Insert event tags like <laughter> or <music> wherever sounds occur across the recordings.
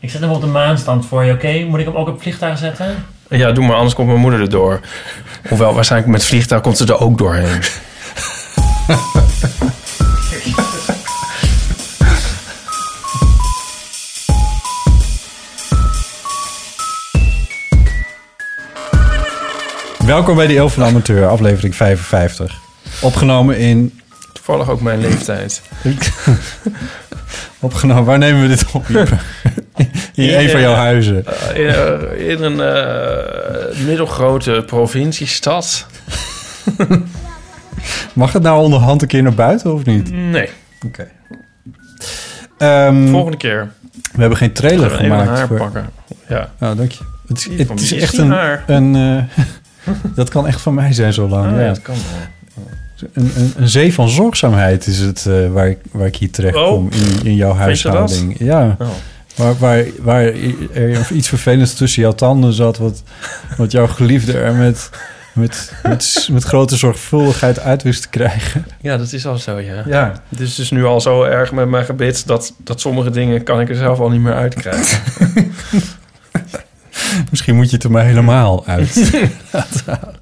Ik zet hem op de maanstand voor je, oké? Moet ik hem ook op vliegtuig zetten? Ja, doe maar, anders komt mijn moeder erdoor. Hoewel, waarschijnlijk met vliegtuig komt ze er ook doorheen. Welkom bij de Eeuw van de Amateur, aflevering 55. Opgenomen in... Toevallig ook mijn leeftijd. <laughs> Opgenomen, waar nemen we dit op? <laughs> In een van jouw huizen. In, in een uh, middelgrote provinciestad. <laughs> Mag het nou onderhand een keer naar buiten of niet? Nee. Oké. Okay. Um, Volgende keer. We hebben geen trailer Even gemaakt. haar voor... pakken. Ja. Oh, dank je. Het is, het echt een... haar? een uh, <laughs> dat kan echt van mij zijn zo lang. Oh, ja. ja, dat kan wel. Een, een, een zee van zorgzaamheid is het uh, waar, ik, waar ik hier terecht Oh. kom in, in jouw huishouding. Ja. Oh. Waar, waar, waar er iets vervelends tussen jouw tanden zat, wat, wat jouw geliefde er met, met, met, met grote zorgvuldigheid uit wist te krijgen. Ja, dat is al zo, ja. Ja. Het is dus nu al zo erg met mijn gebit dat, dat sommige dingen kan ik er zelf al niet meer uitkrijgen. <laughs> Misschien moet je het er maar helemaal uit laten <laughs> halen.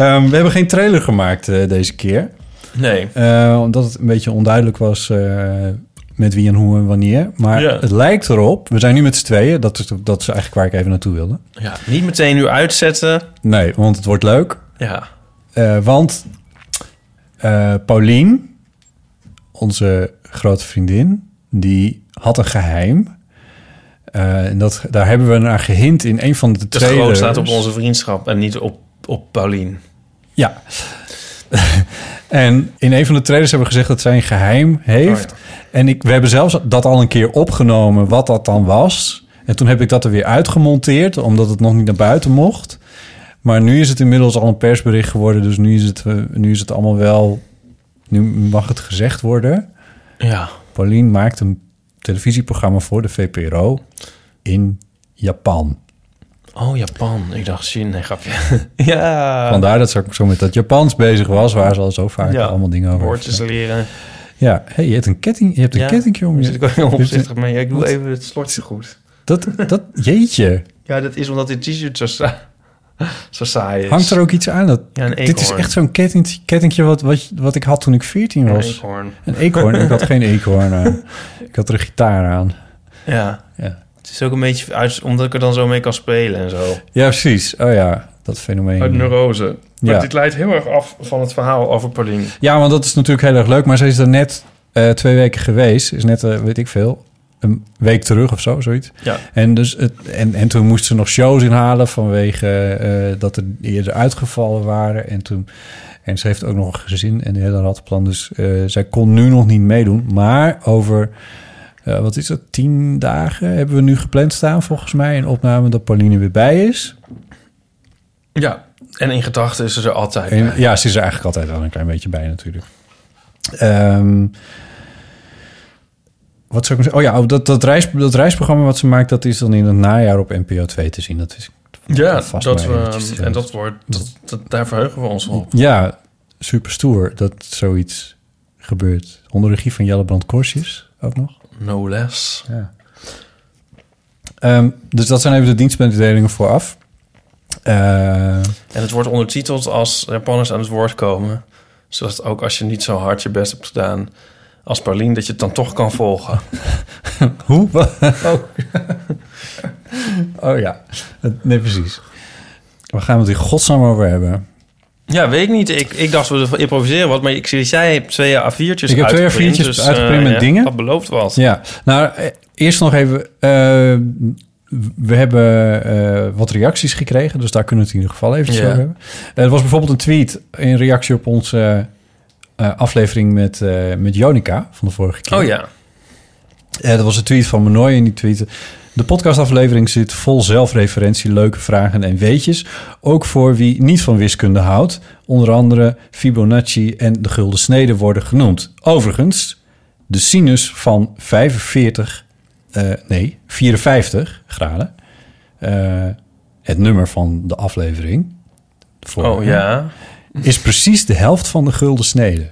Um, we hebben geen trailer gemaakt uh, deze keer. Nee. Uh, omdat het een beetje onduidelijk was uh, met wie en hoe en wanneer. Maar Ja. het lijkt erop, we zijn nu met z'n tweeën, dat is, dat is eigenlijk waar ik even naartoe wilde. Ja, niet meteen nu uitzetten. Nee, want het wordt leuk. Ja. Want Paulien, onze grote vriendin, die had een geheim. En dat, daar hebben we naar gehint in een van de Het trailers. groot staat op onze vriendschap en niet op, op Paulien. Ja. <laughs> en in een van de trailers hebben we gezegd dat zij een geheim heeft. Oh ja. En ik, we hebben zelfs dat al een keer opgenomen, wat dat dan was. En toen heb ik dat er weer uitgemonteerd, omdat het nog niet naar buiten mocht. Maar nu is het inmiddels al een persbericht geworden, dus nu is het, uh, nu is het allemaal wel... Nu mag het gezegd worden. Ja. Paulien maakt een televisieprogramma voor de VPRO in Japan. Oh, Japan. Ik dacht China. Nee, grapje. <laughs> ja. Vandaar dat ze ook zo met dat Japans bezig was, waar ze al zo vaak Ja. allemaal dingen over Woordjes leren. Ja, hey, je hebt een ketting, je hebt een Ja. kettingje om je. zit ik ook heel opzichtig mee. Ik doe Wat? even het slotje goed. Dat, dat, jeetje, Ja, dat is omdat dit t-shirt zo, sa <laughs> zo saai is. hangt er ook iets aan? Dat, Ja, een dit is echt zo'n kettingje, kettingje wat, wat, wat ik had toen ik 14 Een was. eekhoorn. Een eekhoorn. ik had geen <laughs> eekhoorn aan. Ik had er een gitaar aan. Ja. Ja. Het is ook een beetje uit, omdat ik er dan zo mee kan spelen en zo. Ja, precies. Oh ja, dat fenomeen. Uit neurose. Maar Ja. dit leidt heel erg af van het verhaal over Paulien. Ja, want dat is natuurlijk heel erg leuk. Maar ze is er net eh, twee weken geweest. Is net, eh, weet ik veel, een week terug of zo, zoiets. Ja. En, dus het, en, en toen moest ze nog shows inhalen vanwege eh, dat er eerder uitgevallen waren. En, toen, en ze heeft ook nog een gezin en de hele ratplan. Dus eh, zij kon nu nog niet meedoen. Maar over, eh, wat is dat, tien dagen hebben we nu gepland staan volgens mij. Een opname dat Pauline weer bij is. Ja. En in gedachten is ze er altijd En, bij. ja, ze is er eigenlijk altijd wel een klein beetje bij natuurlijk. Ehm, wat zou ik zeggen? Oh ja, dat, dat, reis, dat reisprogramma wat ze maakt... dat is dan in het najaar op NPO 2 te zien. Dat is Ja, vast dat we, en dat wordt, dat, dat- daar verheugen we ons op. Ja, super stoer dat zoiets gebeurt. Onder regie van Jelle Brand Korsjes ook nog. No less. Ja. Ehm, dus dat zijn even de dienstmededelingen vooraf. Eh, En het wordt ondertiteld als Japanners aan het woord komen. Zodat ook als je niet zo hard je best hebt gedaan als Paulien... dat je het dan toch kan volgen. <laughs> hoe? Oh. <laughs> Oh ja, nee precies. Waar gaan we het in godsnaam over hebben? Ja, weet ik niet. Ik, ik dacht, we improviseren wat. Maar ik zie dat jij hebt twee A4'tjes Ik heb twee uitgeprint, A4'tjes dus, uitgeprint eh, met ja, dingen. Dat belooft wat. Ja, nou, eh, eerst nog even... eh, we hebben eh, wat reacties gekregen, dus daar kunnen we het in ieder geval eventjes Ja. over hebben. Eh, er was bijvoorbeeld een tweet in reactie op onze eh, aflevering met, eh, met Jonica van de vorige keer. Oh ja. Eh, dat was een tweet van Manoy en die tweette... De podcastaflevering zit vol zelfreferentie, leuke vragen en weetjes. Ook voor wie niet van wiskunde houdt. Onder andere Fibonacci en de gulden snede worden genoemd. Overigens, de sinus van 45, eh, nee, 54 graden. eh, het nummer van de aflevering. Oh ja. Is precies de helft van de gulden snede.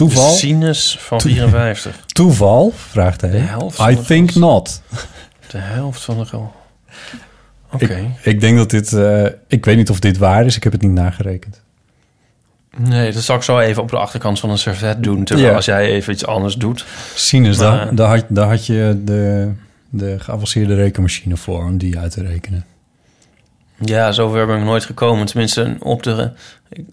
Toeval? De sinus van 54. Toeval? Vraagt hij. De helft van I think not. De helft van de gul. Oké. Ik, ik denk dat dit... eh, ik weet niet of dit waar is. Ik heb het niet nagerekend. Nee, dat zal ik zo even op de achterkant van een servet doen. Terwijl Ja. als jij even iets anders doet. Sinus, Maar- daar, daar, had, daar had je de, de geavanceerde rekenmachine voor om die uit te rekenen. Ja, zover ben ik nooit gekomen. Tenminste, op de... Ik,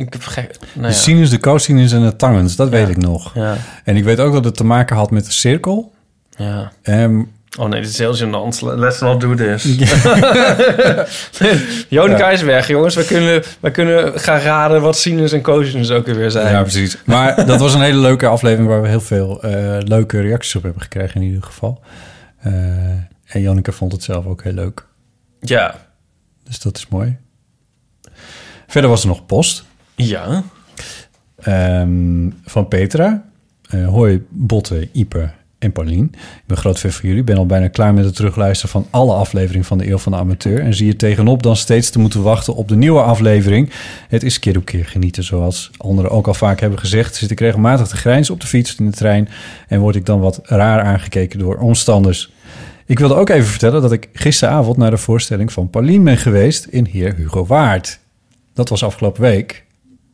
ik heb gek... Nou de ja. sinus, de cosinus en de tangens, dat weet Ja. ik nog. Ja, En ik weet ook dat het te maken had met de cirkel. ja. En Oh nee, dit is heel gênant. Let's not do this. Jonica is weg, jongens. We kunnen, we kunnen gaan raden wat sinus en cosinus ook weer zijn. Ja, precies. Maar dat was een hele leuke aflevering waar we heel veel eh, leuke reacties op hebben gekregen in ieder geval. Eh, en Janneke vond het zelf ook heel leuk. Ja. Dus dat is mooi. Verder was er nog post Ja. ehm, van Petra. Eh, hoi Botte, Ipe en Paulien. Ik ben groot fan van jullie. Ben al bijna klaar met het terugluisteren van alle afleveringen van de Eeuw van de Amateur. En zie je tegenop dan steeds te moeten wachten op de nieuwe aflevering. Het is keer op keer genieten. Zoals anderen ook al vaak hebben gezegd, zit ik regelmatig te grijnzen op de fiets, in de trein. En word ik dan wat raar aangekeken door omstanders. Ik wilde ook even vertellen dat ik gisteravond naar de voorstelling van Paulien ben geweest in Heer Hugo Waard. Dat was afgelopen week.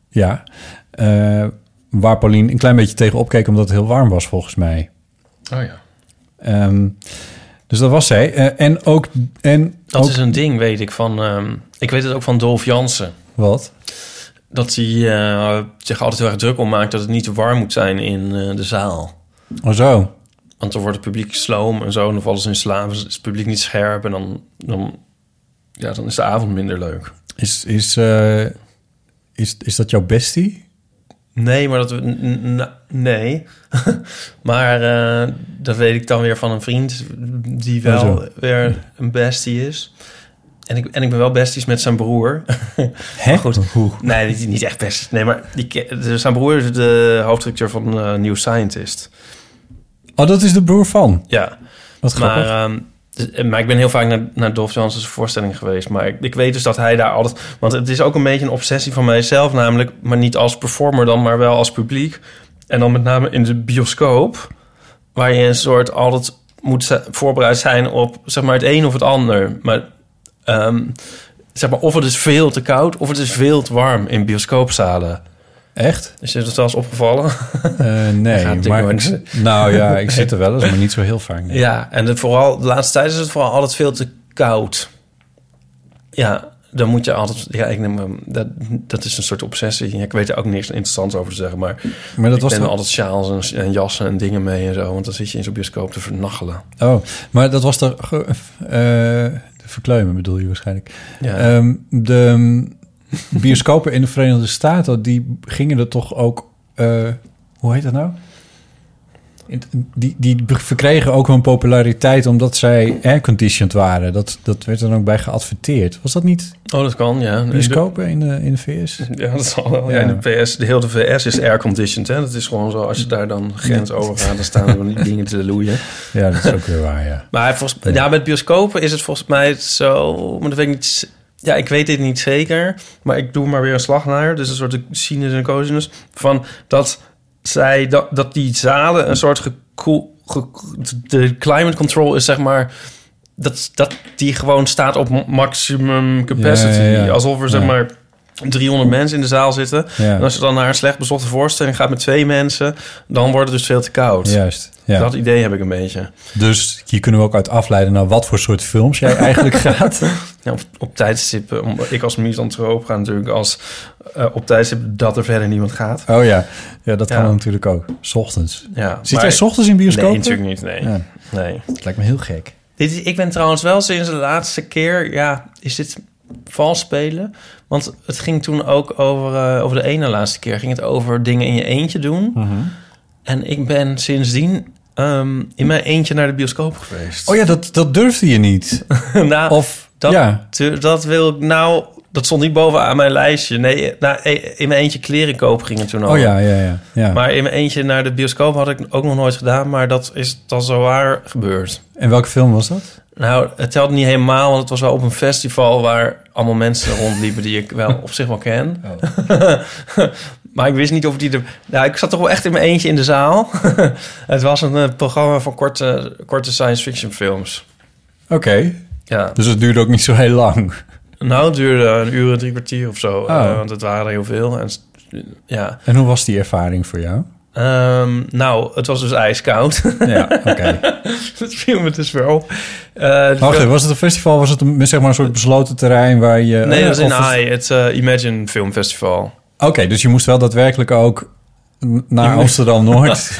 Ja. Eh, waar Paulien een klein beetje tegen opkeek omdat het heel warm was volgens mij. Oh ja. Ehm, dus dat was zij. Eh, en ook... En Dat ook, is een ding, weet ik, van... ehm, ik weet het ook van Dolf Jansen. Wat? Dat hij eh, zich altijd heel erg druk om maakt... dat het niet te warm moet zijn in de zaal. Oh zo. Want dan wordt het publiek sloom en zo... en dan vallen ze in slaap, is het publiek niet scherp... en dan, dan, ja, dan is de avond minder leuk. Is, is, is, is dat jouw bestie? Nee, maar dat... Nee. <laughs> maar eh, dat weet ik dan weer van een vriend... die wel weer een bestie is. En ik, en ik ben wel besties met zijn broer. <laughs> Hè? Goed. Hoe? Nee, die- niet echt best. Nee, maar die, zijn broer is de hoofdredacteur van eh, New Scientist. Oh, dat is de broer van. Ja, Wat grappig. maar, ehm, maar ik ben heel vaak naar, naar Dolph voorstelling geweest. Maar ik, weet dus dat hij daar altijd... Want het is ook een beetje een obsessie van mijzelf namelijk. Maar niet als performer dan, maar wel als publiek. En dan met name in de bioscoop. Waar je een soort altijd moet voorbereid zijn op zeg maar het een of het ander. Maar... ehm, Zeg maar, of het is veel te koud of het is veel te warm in bioscoopzalen. Echt? Is je dat wel eens opgevallen? Eh, <laughs> nee, maar... <laughs> nou ja, ik zit er wel eens, maar niet zo heel vaak. nee. Ja, en het vooral, de laatste tijd is het vooral altijd veel te koud. Ja, dan moet je altijd... Ja, ik neem, hem- dat, dat is een soort obsessie. Ja, ik weet er ook niks interessants over te zeggen, maar... Maar dat ik was neem toch... altijd sjaals en, en jassen en dingen mee en zo. Want dan zit je in zo'n bioscoop te vernachelen. Oh, maar dat was toch... ge- eh, de verkleumen bedoel je waarschijnlijk. Ja. Ehm, de mm, <laughs> bioscopen in de Verenigde Staten, die gingen er toch ook... eh, hoe heet dat nou? Die, die verkregen ook hun populariteit omdat zij airconditioned waren. Dat, dat werd dan ook bij geadverteerd. Was dat niet oh, dat kan, ja. bioscopen in de, in de VS? Ja, dat zal wel. Ja. In de PS, de hele VS is airconditioned. Hè? Dat is gewoon zo, als je daar dan grens over gaat... dan staan er die dingen te loeien. Ja, dat is ook weer waar, ja. Maar volgens, ja. met bioscopen is het volgens mij zo... Maar dat weet ik niet... Ja, ik weet dit niet zeker. Maar ik doe maar weer een slag naar. Dus een soort sinus en cosinus. Van dat zij... Dat, dat die zalen een soort gekoel... Ge, de climate control is zeg maar... Dat, dat die gewoon staat op maximum capacity. Ja, ja, ja. Alsof er zeg maar... 300 mensen in de zaal zitten. Ja. En als je dan naar een slecht bezochte voorstelling gaat met twee mensen... dan wordt het dus veel te koud. Juist. Ja. Dat idee heb ik een beetje. Dus hier kunnen we ook uit afleiden naar wat voor soort films jij eigenlijk <laughs> gaat. Ja, op, op tijdstippen, om, ik als misantroop ga natuurlijk als eh, op tijdstippen dat er verder niemand gaat. Oh ja, ja dat Ja. kan natuurlijk ook. 's ochtends. Ja, Zit jij 's ochtends in bioscoop? Nee, natuurlijk niet. Nee. Nee. Het lijkt me heel gek. Dit is, ik ben trouwens wel sinds de laatste keer, ja, is dit vals spelen? Want het ging toen ook over, eh, over de ene laatste keer, ging het over dingen in je eentje doen. Mhm. En ik ben sindsdien ehm, in mijn eentje naar de bioscoop geweest. Oh ja, dat, dat durfde je niet. <laughs> nou, Of, dat, ja. dat wil ik nou, dat stond niet bovenaan mijn lijstje. Nee, nou, in mijn eentje kleren kopen ging het toen al. Oh ja, ja, ja. ja. Maar in mijn eentje naar de bioscoop had ik ook nog nooit gedaan, maar dat is dan zo waar gebeurd. En welke film was dat? Nou, het telt niet helemaal, want het was wel op een festival waar allemaal mensen rondliepen die ik wel <laughs> op zich wel ken. <laughs> maar ik wist niet of die er. Nou, ik zat toch wel echt in mijn eentje in de zaal. <laughs> het was een eh, programma van korte, korte science fiction films. Oké, Ja, dus het duurde ook niet zo heel lang. nou, het duurde een uur en drie kwartier of zo, Oh. eh, want het waren er heel veel. En, ja, En hoe was die ervaring voor jou? Ehm, nou, het was dus ijskoud. Ja, oké. <laughs> dat viel me dus wel. Eh, Wacht even, was het een festival? Was het een, zeg maar een soort besloten terrein waar je... Nee, dat was in of was- AI, het eh, Imagine Film Festival. Oké, dus je moest wel daadwerkelijk ook naar Amsterdam-Noord. <laughs>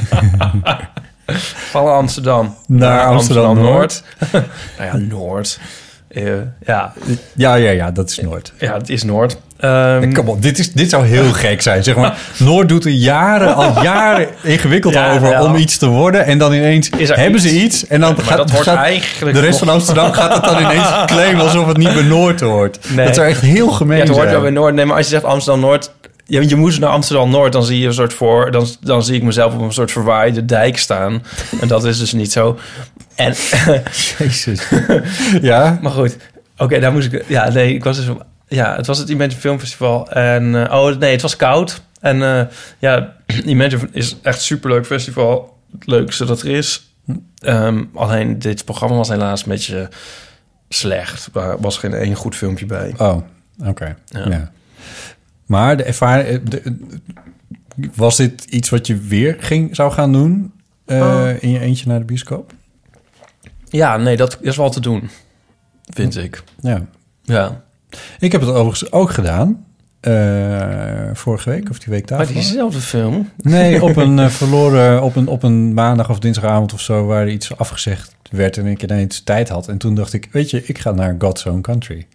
Van Amsterdam Naar Amsterdam-Noord. <laughs> nou ja, Noord. Eh, ja, ja, ja, ja, dat is Noord. ja, het is Noord. Ehm, Kom op, dit, is, dit zou heel <laughs> gek zijn. Zeg maar, Noord doet er jaren, al <laughs> jaren ingewikkeld Ja, over om iets te worden. En dan ineens hebben iets? ze iets. En dan gaat, dat wordt gaat eigenlijk de rest van Amsterdam gaat het dan ineens <laughs> claimen alsof het niet bij Noord hoort. Nee. Dat zou echt heel gemeen ja, het hoort zijn. wel bij Noord. Nee, maar als je zegt Amsterdam-Noord... Ja, je moet naar Amsterdam-Noord, dan zie je een soort voor... Dan, dan zie ik mezelf op een soort verwaaide dijk staan. En dat is dus niet zo. En, Jezus. ja, maar goed, oké, daar moest ik... Ja, nee, ik was dus... Ja, het was het Imagine Film Festival. En, eh, oh, nee, het was koud. En eh, ja, <clears throat> Imagine is echt superleuk festival. Het leukste dat er is. Ehm, alleen dit programma was helaas een beetje slecht. Er was geen één goed filmpje bij. Oh, oké. Ja. Ja. Maar de ervaring... eh, was dit iets wat je weer ging, zou gaan doen? Oh. In je eentje naar de bioscoop? Ja, nee, dat is wel te doen. Vind ik. Ja. Ja. Ik heb het overigens ook gedaan. eh, vorige week of die week Maar daarvoor. die is dezelfde film. Nee, op <laughs> een eh, verloren, op een, op een maandag of dinsdagavond of zo, waar iets afgezegd werd en ik ineens tijd had. En toen dacht ik, weet je, ik ga naar God's Own Country.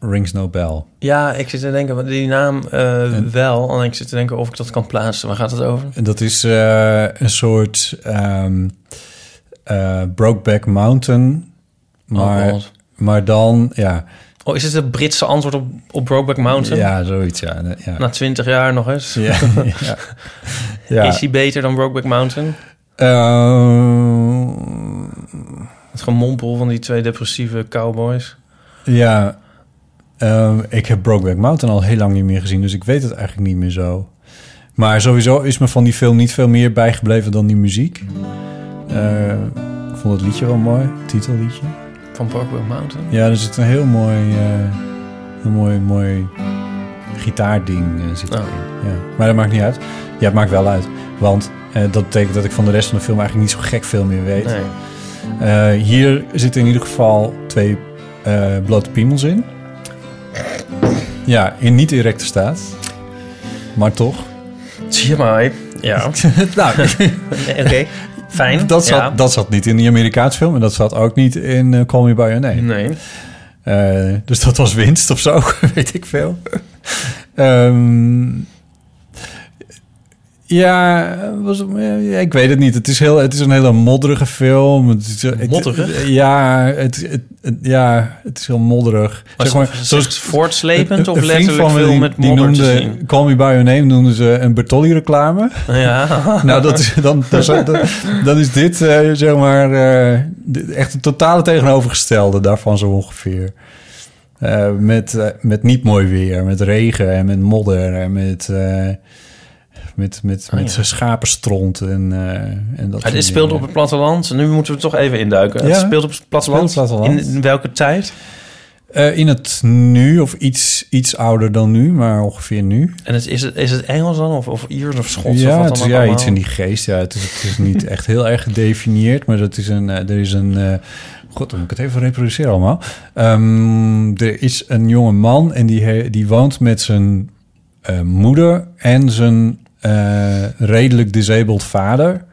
Rings no bell. Ja, ik zit te denken, want die naam eh, En- wel. En ik zit te denken of ik dat kan plaatsen. Waar gaat het over? En dat is een soort ehm eh, Brokeback Mountain. Maar, Oh, God. Maar dan, ja, oh, is het het Britse antwoord op, op Brokeback Mountain? ja zoiets, ja. ja. Na twintig jaar nog eens. ja, <laughs> ja. ja. Is hij beter dan Brokeback Mountain? Ehm, Het gemompel van die twee depressieve cowboys. Ja, ehm, ik heb Brokeback Mountain al heel lang niet meer gezien, dus ik weet het eigenlijk niet meer zo. Maar sowieso is me van die film niet veel meer bijgebleven dan die muziek. Eh, ik vond het liedje wel mooi, het titelliedje. Van Brokeback Mountain? Ja, er zit een heel mooi, eh, een mooi, mooi gitaarding eh, zit Oh. erin. Ja. Maar dat maakt niet uit. Ja, het maakt wel uit. Want eh, dat betekent dat ik van de rest van de film eigenlijk niet zo gek veel meer weet. Nee. Hier zitten in ieder geval twee eh blote piemels in. Ja, in niet erecte staat. Maar toch. Zie je maar. Ja. <laughs> nou, <laughs> Oké, fijn. dat, zat, Ja. dat zat niet in die Amerikaanse film. En dat zat ook niet in eh, Call Me By Your Name. Nee. Eh, dus dat was winst of zo, <laughs> weet ik veel. Ehm, ja, was, ik weet het niet. Het is, heel, het is een hele modderige film. Het is, het- Modderig? ja, het, het, het- ja, het is heel modderig. Maar zeg maar, zoals voortslepend of letterlijk veel die- met die modder te noemde, zien? Call Me By Your Name noemden ze een Bertolli-reclame. Ja. <laughs> nou, dat is, dan, dan, is- dit, eh, zeg maar, eh, echt een totale tegenovergestelde daarvan zo ongeveer. Eh, met, met niet mooi weer, met regen en met modder en met, met, met, Oh, met ja. schapenstront en, eh, en dat Het speelt op het platteland. Nu moeten we toch even induiken. Ja, Het speelt op het platteland. speelt op het platteland. In, in welke tijd? Eh, in het nu, of iets, iets ouder dan nu, maar ongeveer nu. En het, is, het, is het Engels dan? Of, of Iers of Schots? ja, of wat het dan is, ja iets in die geest. Ja, het is, het is niet <laughs> echt heel erg gedefinieerd, maar dat is een, eh, er is een... eh, God, dan moet ik het even reproduceren allemaal. Ehm, er is een jonge man en die, he- die woont met zijn moeder en zijn redelijk disabled vader.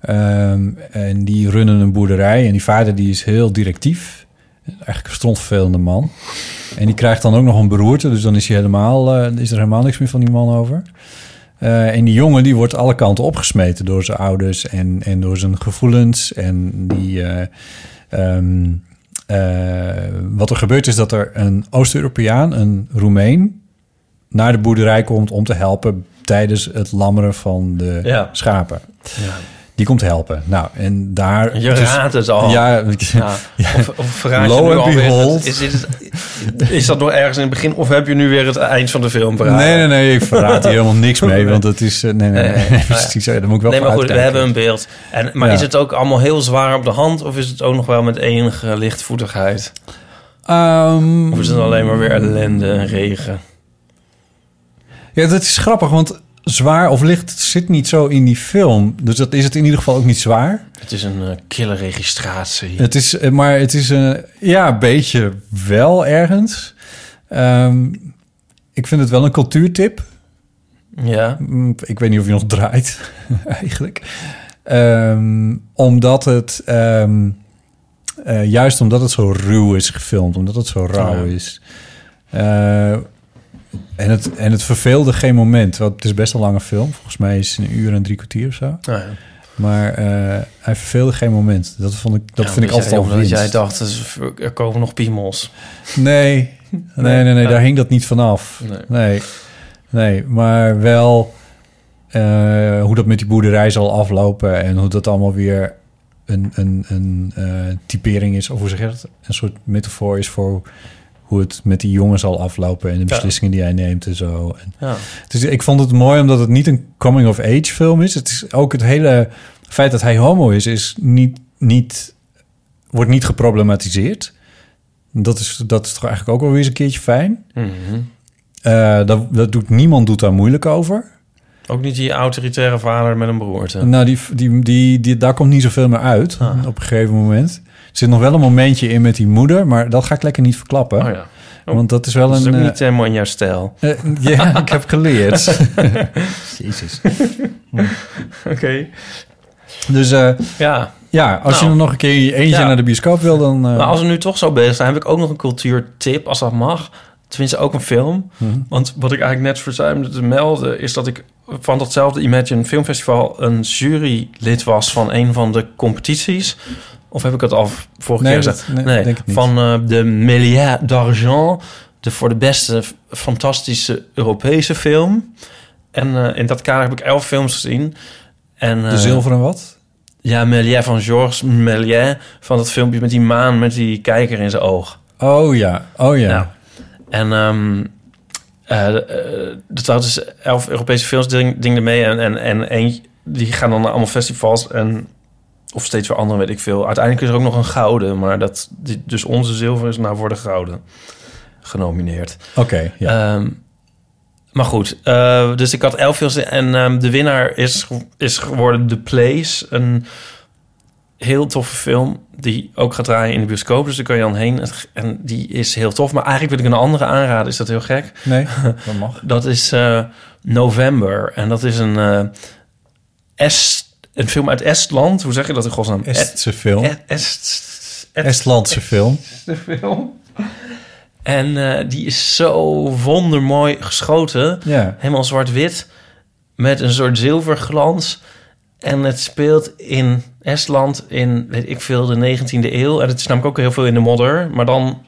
Ehm, en die runnen een boerderij en die vader die is heel directief. Eigenlijk een strontvervelende man. En die krijgt dan ook nog een beroerte, dus dan is, hij helemaal, eh, is er helemaal niks meer van die man over. Eh, en die jongen die wordt alle kanten opgesmeten door zijn ouders en, en door zijn gevoelens. En die, eh, ehm, eh, wat er gebeurt is dat er een Oost-Europeaan, een Roemeen, naar de boerderij komt om te helpen tijdens het lammeren van de Ja. schapen. Ja. Die komt helpen. Nou, en daar... Je dus- raadt het al. Ja, Ja. <laughs> Of, of verraad je nu alweer Is, het- is dat nog ergens in het begin? Of heb je nu weer het eind van de film paraat? Nee, nee, nee, ik verraad hier helemaal niks mee, want het is... eh, Nee, nee, nee, Nee, nee. <laughs> precies, daar moet ik wel Nee, maar goed, we hebben een beeld. En, maar Ja. is het ook allemaal heel zwaar op de hand? Of is het ook nog wel met enige lichtvoetigheid? Ehm, Of is het alleen maar weer ellende en regen? Ja, dat is grappig, want zwaar of licht zit niet zo in die film. Dus dat is het in ieder geval ook niet zwaar. Het is een eh, kille registratie. Het is, eh, maar het is een, ja, een beetje wel ergens. Ehm, ik vind het wel een cultuurtip. Ja. Mm, Ik weet niet of je nog draait, <laughs> eigenlijk. Ehm, omdat het, ehm, eh, juist omdat het zo ruw is gefilmd, omdat het zo rauw Ja. is. Eh, en, het, en het verveelde geen moment. Want het is best een lange film. Volgens mij is het een uur en drie kwartier of zo. Nou ja. Maar eh, hij verveelde geen moment. Dat, vond ik, dat Ja, vind ik altijd al winst. jij dacht, er komen nog piemels. Nee, <laughs> nee, nee, nee, Ja. daar hing dat niet vanaf. Nee. Nee, nee, maar wel eh, hoe dat met die boerderij zal aflopen en hoe dat allemaal weer een, een, een eh, typering is, of hoe zeg je dat? Een soort metafoor is voor hoe het met die jongen zal aflopen en de beslissingen die hij neemt en zo. En dus ik vond het mooi omdat het niet een coming-of-age film is. Het is ook het hele feit dat hij homo is, is niet, niet, wordt niet geproblematiseerd. Dat is, dat is toch eigenlijk ook wel weer eens een keertje fijn. Eh, dat, dat doet, niemand doet daar moeilijk over. Ook niet die autoritaire vader met een beroerte. Nou, die, die, die, die, daar komt niet zoveel meer uit Ah. op een gegeven moment. Er zit nog wel een momentje in met die moeder, maar dat ga ik lekker niet verklappen. Oh ja. Oh, Want dat is wel Dat is een... ook eh, niet helemaal in jouw stijl. <laughs> eh, ja, ik heb geleerd. <laughs> Jezus. <laughs> Oké. Dus eh, Ja. ja, als je Nou. dan nog een keer je eentje Ja. naar de bioscoop wil, dan... eh, Maar als we nu toch zo bezig zijn, heb ik ook nog een cultuurtip, als dat mag. Tenminste, ook een film. Mhm. Want wat ik eigenlijk net verzuimde te melden... is dat ik van datzelfde Imagine Filmfestival... een jurylid was van een van de competities. Of heb ik het al vorige Nee, keer gezegd? nee, van eh, de Méliès d'Argent. De voor de beste fantastische Europese film. En eh, in dat kader heb ik elf films gezien. En, de eh, zilveren wat? Ja, Méliès van Georges Méliès. Van dat filmpje met die maan met die kijker in zijn oog. Oh ja, oh ja. Ja. En eh, dat waren dus elf Europese films ding, ding ermee. En, en, en eentje, die gaan dan naar allemaal festivals. En, of steeds weer andere, weet ik veel. Uiteindelijk is er ook nog een gouden. Maar dat, dus onze zilver is nou voor de gouden genomineerd. Oké, ja. Ehm, maar goed, eh, dus ik had elf films. En ehm, de winnaar is, is geworden The Place. Een heel toffe film die ook gaat draaien in de bioscoop. Dus daar kan je dan heen. En die is heel tof. Maar eigenlijk wil ik een andere aanraden. Is dat heel gek? nee, <laughs> dat mag. Dat is eh, November. En dat is een, Est, een film uit Estland. Hoe zeg je dat in godsnaam? Estse film. Est, Est, Est- Estlandse film. de film. En eh, die is zo wondermooi geschoten. Ja. Helemaal zwart-wit. Met een soort zilverglans. En het speelt in Estland in, weet ik veel, de 19e eeuw. En het is namelijk ook heel veel in de modder. Maar dan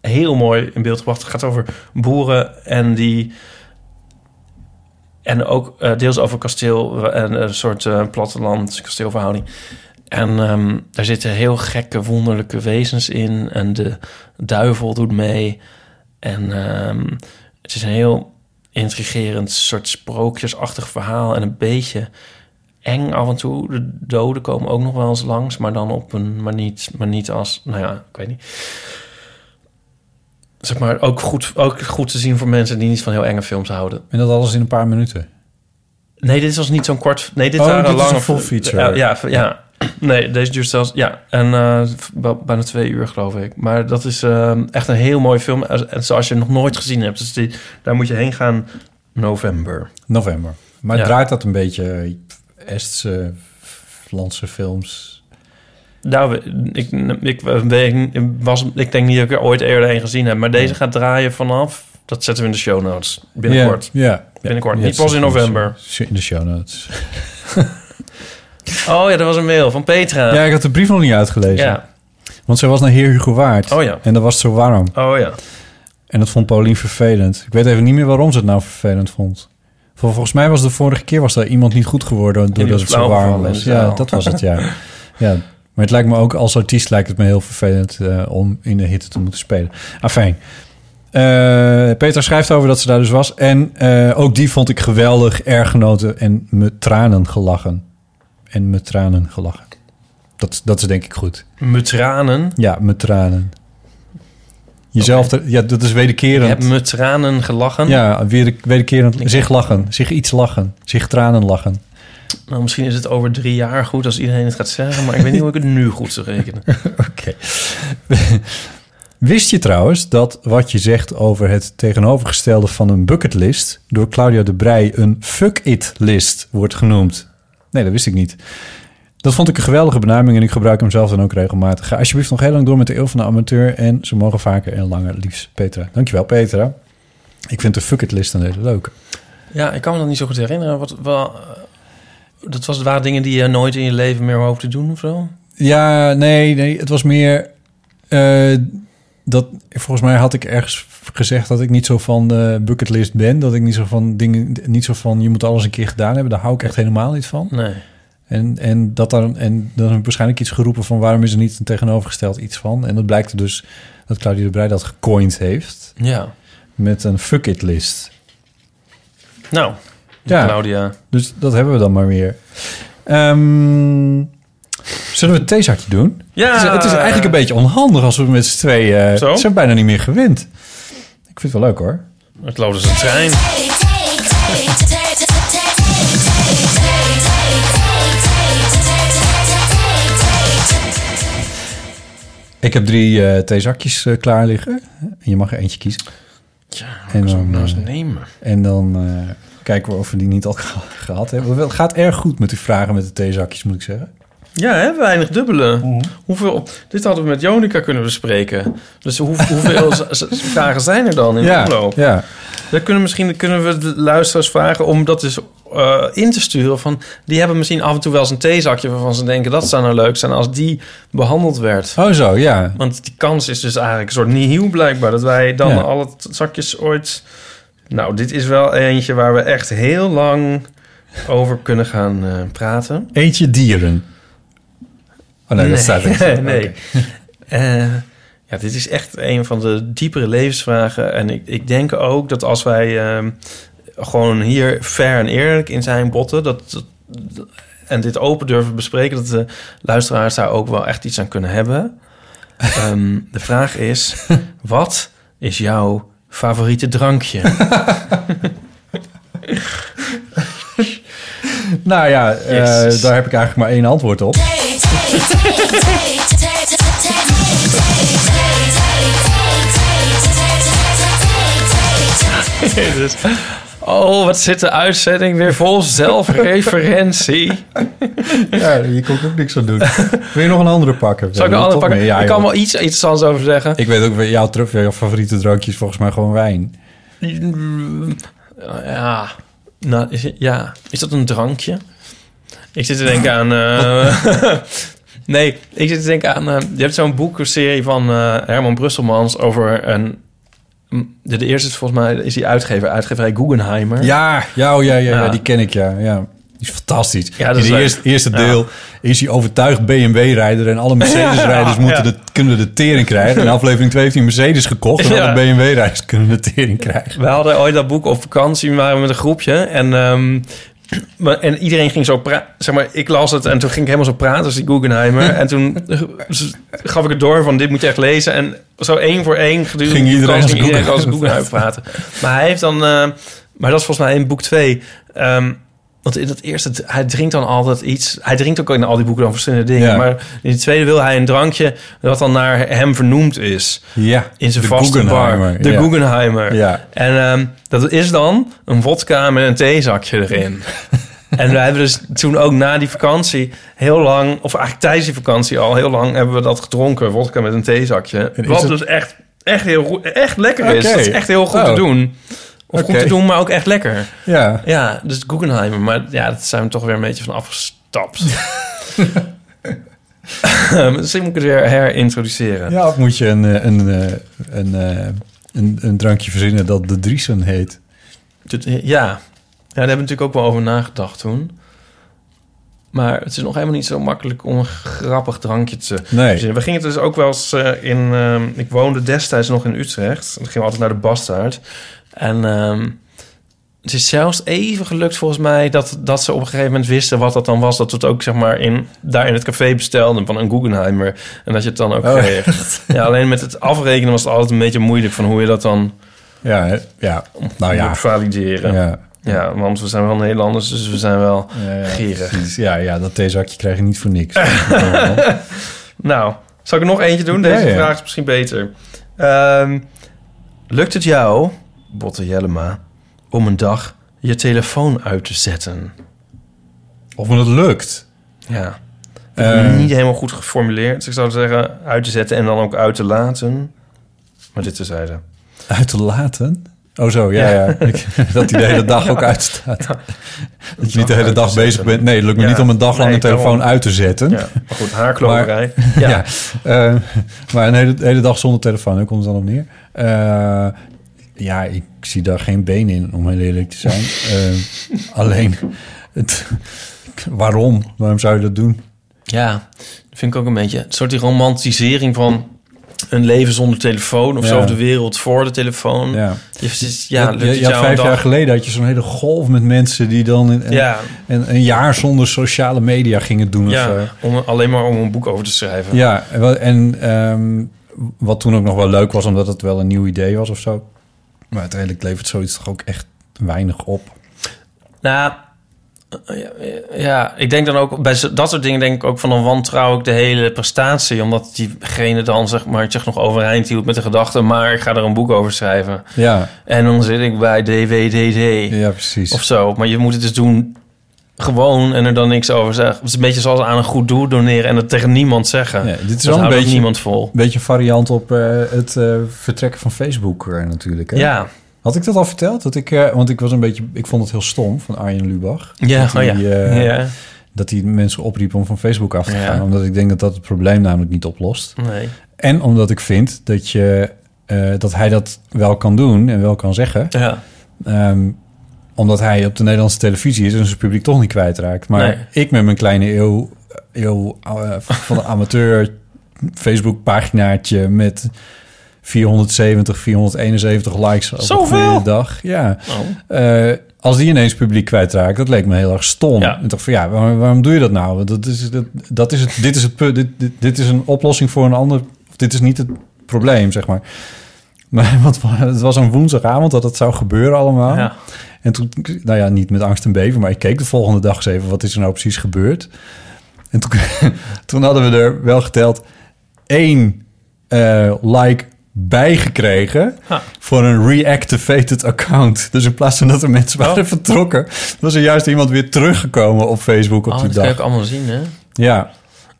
heel mooi in beeld gebracht. Het gaat over boeren en die... En ook eh, deels over kasteel en een soort eh, platteland kasteelverhouding. En ehm, daar zitten heel gekke, wonderlijke wezens in. En de duivel doet mee. En ehm, het is een heel intrigerend soort sprookjesachtig verhaal. En een beetje eng af en toe. De doden komen ook nog wel eens langs. Maar dan op een... Maar niet, maar niet als... Nou ja, ik weet niet. Zeg maar, ook goed, ook goed te zien voor mensen die niet van heel enge films houden. En dat alles in een paar minuten. Nee, dit was niet zo'n kort... Nee, dit Oh, waren dit is lange... een full feature. Ja, ja, ja. Nee, deze duurt zelfs... Ja, en eh, wel bijna twee uur, geloof ik. Maar dat is eh, echt een heel mooie film. En zoals je nog nooit gezien hebt. Dus die, daar moet je heen gaan november. November. Maar Ja. draait dat een beetje Estse, Franse films? Nou, ik, ik, weet- was, ik denk niet dat ik er ooit eerder een gezien heb. Maar deze gaat draaien vanaf... Dat zetten we in de show notes. Binnenkort. Ja, ja. Binnenkort. Niet pas in november. In de show notes. <laughs> Oh ja, dat was een mail van Petra. Ja, ik had de brief nog niet uitgelezen. Ja. Want zij was naar Heer Hugo Waard. Oh ja. En dan was het zo warm. Oh ja. En dat vond Paulien vervelend. Ik weet even niet meer waarom ze het nou vervelend vond. Vol- Volgens mij was de vorige keer was er iemand niet goed geworden doordat het zo warm was. Ja, dat was het, ja. <laughs> ja. Maar het lijkt me ook als artiest lijkt het me heel vervelend eh, om in de hitte te moeten spelen. Afijn. Eh Peter schrijft over dat ze daar dus was. En eh, ook die vond ik geweldig, erg genoten en met tranen gelachen. En met tranen gelachen. Dat, dat is denk ik goed. Met tranen. Ja, met tranen. Jezelf, ja, dat is wederkerend. heb met tranen gelachen. Ja, weer, wederkerend zich lachen. Zich iets lachen. Zich tranen lachen. Nou, misschien is het over drie jaar goed als iedereen het gaat zeggen. Maar ik weet niet hoe ik het nu goed zou rekenen. <laughs> Oké. Wist je trouwens dat wat je zegt over het tegenovergestelde van een bucketlist... door Claudia de Brij een fuck-it-list wordt genoemd? Nee, dat wist ik niet. Dat vond ik een geweldige benaming en ik gebruik hem zelf dan ook regelmatig. Ga alsjeblieft nog heel lang door met de eeuw van de amateur... en ze mogen vaker en langer, liefst Petra. Dankjewel, Petra. Ik vind de fuck-it-list dan hele leuk. Ja, ik kan me dat niet zo goed herinneren. Wat, wel, dat was, waren dingen die je nooit in je leven meer hoopte te doen of zo? Ja, nee, nee. Het was meer eh, dat volgens mij had ik ergens gezegd dat ik niet zo van de bucketlist ben. Dat ik niet zo van dingen, niet zo van je moet alles een keer gedaan hebben. Daar hou ik echt helemaal niet van. Nee. En, en dat dan, en dan heb ik waarschijnlijk iets geroepen van waarom is er niet een tegenovergesteld iets van. En dat blijkt dus dat Claudia de Breij dat gecoind heeft Ja. met een fuck it list. Nou, Ja. Claudia. Dus dat hebben we dan maar weer. Ehm, zullen we het theezakje doen? Ja. Het is, het is eigenlijk een beetje onhandig als we met z'n tweeën... Zo? Ze zijn bijna niet meer gewend. Ik vind het wel leuk hoor. Het loopt als een trein. Ik heb drie eh theezakjes eh, klaar liggen. En je mag er eentje kiezen. Ja, En ik zou dan, nou eens eh, nemen. En dan eh, kijken we of we die niet al ge- gehad hebben. Het gaat erg goed met die vragen met de theezakjes, moet ik zeggen. Ja, hè? weinig dubbele. Mhm. Hoeveel, dit hadden we met Jonica kunnen bespreken. Dus hoe, hoeveel <laughs> vragen zijn er dan in ja, omloop? ja. Dan kunnen, misschien kunnen we de luisteraars vragen om dat dus eh, in te sturen. Van, die hebben misschien af en toe wel eens een theezakje waarvan ze denken... dat zou nou leuk zijn als die behandeld werd. Oh zo, ja. Want die kans is dus eigenlijk een soort nihil blijkbaar... dat wij dan Ja. alle t- zakjes ooit... Nou, dit is wel eentje waar we echt heel lang over kunnen gaan eh, praten. Eentje dieren. Oh nee, dat staat er. <laughs> nee. Eh, ja, dit is echt een van de diepere levensvragen. En ik, ik denk ook dat als wij ehm, gewoon hier fair en eerlijk in zijn botten... Dat, dat- en dit open durven bespreken... dat de luisteraars daar ook wel echt iets aan kunnen hebben. <laughs> Ehm, de vraag is, wat is jouw favoriete drankje? <laughs> Nou ja, eh, Jezus. daar heb ik eigenlijk maar één antwoord op. <laughs> Dus- oh, wat zit de uitzending weer vol zelfreferentie. Ja, je kon ook niks aan doen. Wil je nog een andere pakken? Zal ik een Ja, ander toch pakken? Ja, ik kan wel iets interessants over zeggen. Ik weet ook weer jouw, terug, jouw favoriete drankje is volgens mij gewoon wijn. Ja, nou, is, ja. is dat een drankje? Ik zit te denken aan... eh, <laughs> nee, ik zit te denken aan... eh, je hebt zo'n boekenserie van eh, Herman Brusselmans over een... De, de eerste is volgens mij is die uitgever, uitgeverij Guggenheimer. Ja, ja, oh, ja, ja, ja, Ja. die ken ik, ja. ja. Die is fantastisch. Ja, dat In leuk. eerste, eerste Ja. deel is hij overtuigd BMW-rijder... en alle Mercedes-rijders <laughs> Ja, moeten de, kunnen de tering krijgen. In aflevering 2 heeft hij een Mercedes gekocht... en alle BMW-rijders kunnen de tering krijgen. We hadden ooit dat boek op vakantie, we waren met een groepje. En ehm, en iedereen ging zo praten. Zeg maar, ik las het en toen ging ik helemaal zo praten als die Guggenheimer. <laughs> en toen gaf ik het door van dit moet je echt lezen. En zo één voor één gedurende Ging de iedereen als ging iedereen als Guggenheimer Guggenheim praten. Maar hij heeft dan... eh, maar dat is volgens mij in boek 2. Want in het eerste, hij drinkt dan altijd iets. Hij drinkt ook in al die boeken dan verschillende dingen. Ja. Maar in het tweede wil hij een drankje dat dan naar hem vernoemd is. Ja, In zijn vaste bar. De ja. Guggenheimer. Ja. En ehm, dat is dan een vodka met een theezakje erin. <laughs> en we hebben dus toen ook na die vakantie heel lang... of eigenlijk tijdens die vakantie al heel lang... hebben we dat gedronken, vodka met een theezakje. Wat het- dus echt, echt, heel, echt lekker is. Dat is echt heel goed Oh. te doen. Of Oké. goed te doen, maar ook echt lekker. Ja. Ja, dus Guggenheimer. Maar ja, dat zijn we toch weer een beetje van afgestapt. <laughs> Misschien moet ik het weer herintroduceren. ja, of moet je een, eh, een, eh, een, eh, een, een drankje verzinnen dat de Driesen heet? Ja. ja, daar hebben we natuurlijk ook wel over nagedacht toen. Maar het is nog helemaal niet zo makkelijk om een grappig drankje te Nee. verzinnen. We gingen dus ook wel eens in... ehm, ik woonde destijds nog in Utrecht. Dan gingen we altijd naar de Bastaard. En ehm, het is zelfs even gelukt volgens mij... Dat, dat ze op een gegeven moment wisten wat dat dan was. Dat we het ook zeg maar in, daar in het café bestelden van een Guggenheimer. En dat je het dan ook Oh, kreeg. Ja, alleen met het afrekenen was het altijd een beetje moeilijk... van hoe je dat dan Ja, ja. Nou ja. moet valideren. Ja. Ja, want we zijn wel Nederlanders, dus we zijn wel Ja, ja, gierig. Ja, ja, dat theezakje krijg je niet voor niks. <laughs> Nou, zal ik er nog eentje doen? Deze vraag is misschien beter. Ehm, lukt het jou, Botte Jellema, om een dag je telefoon uit te zetten? of me dat lukt. Ja. Eh, Niet helemaal goed geformuleerd. Dus ik zou zeggen uit te zetten en dan ook uit te laten. Maar dit tezijde. Uit te laten? Oh zo, ja, ja. <laughs> <laughs> Dat hij de hele dag ook uitstaat. Dat je niet de hele dag bezig bent. Nee, het lukt me Ja. niet om een dag lang Nee, een telefoon uit te zetten. Ja, maar goed, haarkloverij. Ja, <laughs> Ja. eh, maar een hele, hele dag zonder telefoon, daar komt het dan op neer. Eh, ja, ik zie daar geen been in, om heel eerlijk te zijn. <laughs> Eh, alleen, het, waarom? Waarom zou je dat doen? Ja, dat vind ik ook een beetje een soort die romantisering van een leven zonder telefoon of Ja. zo, of de wereld voor de telefoon. Ja, Je, ja, ja, vijf jaar geleden had je zo'n hele golf met mensen die dan een, een, Ja, een, een jaar zonder sociale media gingen doen. Of ja om, alleen maar om een boek over te schrijven. Ja, en ehm, wat toen ook nog wel leuk was, omdat het wel een nieuw idee was of zo. Maar uiteindelijk levert zoiets toch ook echt weinig op. Nou, ja, ja, ik denk dan ook bij dat soort dingen denk ik ook van dan wantrouw ik de hele prestatie, omdat diegene dan zeg maar zich nog overeind hield met de gedachte, maar ik ga er een boek over schrijven. Ja, En dan zit ik bij DWDD ja precies. of zo. Maar je moet het dus doen gewoon en er dan niks over zeggen. Het is een beetje zoals aan een goed doel doneren en het tegen niemand zeggen. Ja, dit is wel een beetje, niemand vol. beetje variant op eh, het eh, vertrekken van Facebook eh, natuurlijk. Hè? Ja, Had ik dat al verteld? Dat ik, want ik was een beetje, ik vond het heel stom van Arjen Lubach. ja, dat oh ja. Dat hij mensen opriep om van Facebook af te Ja. gaan. Omdat ik denk dat dat het probleem namelijk niet oplost. Nee. En omdat ik vind dat, je, dat hij dat wel kan doen en wel kan zeggen. Ja. Ehm, omdat hij op de Nederlandse televisie is en zijn publiek toch niet kwijtraakt. Maar Nee. ik met mijn kleine eeuw, eeuw eh, van de amateur Facebook paginaatje met 470, 471 likes op Zoveel? dag. Ja. Oh. Eh, als die ineens publiek kwijtraakt, dat leek me heel erg stom. Ja. En toch van ja, waarom, waarom doe je dat nou? Want Dat is, dat, dat is het, dit is het punt. Dit, dit, dit is een oplossing voor een ander. of Dit is niet het probleem, zeg maar. Maar <laughs> wat, het was een woensdagavond dat het zou gebeuren allemaal. Ja. En toen, nou ja, niet met angst en beven, maar ik keek de volgende dag eens even wat is er nou precies gebeurd. En toen, <laughs> toen hadden we er wel geteld één eh, like bijgekregen Ha. voor een reactivated account. Dus in plaats van dat er mensen Oh. waren vertrokken, was er juist iemand weer teruggekomen op Facebook op Oh, die dat kan dag. ik allemaal zien, hè? Ja,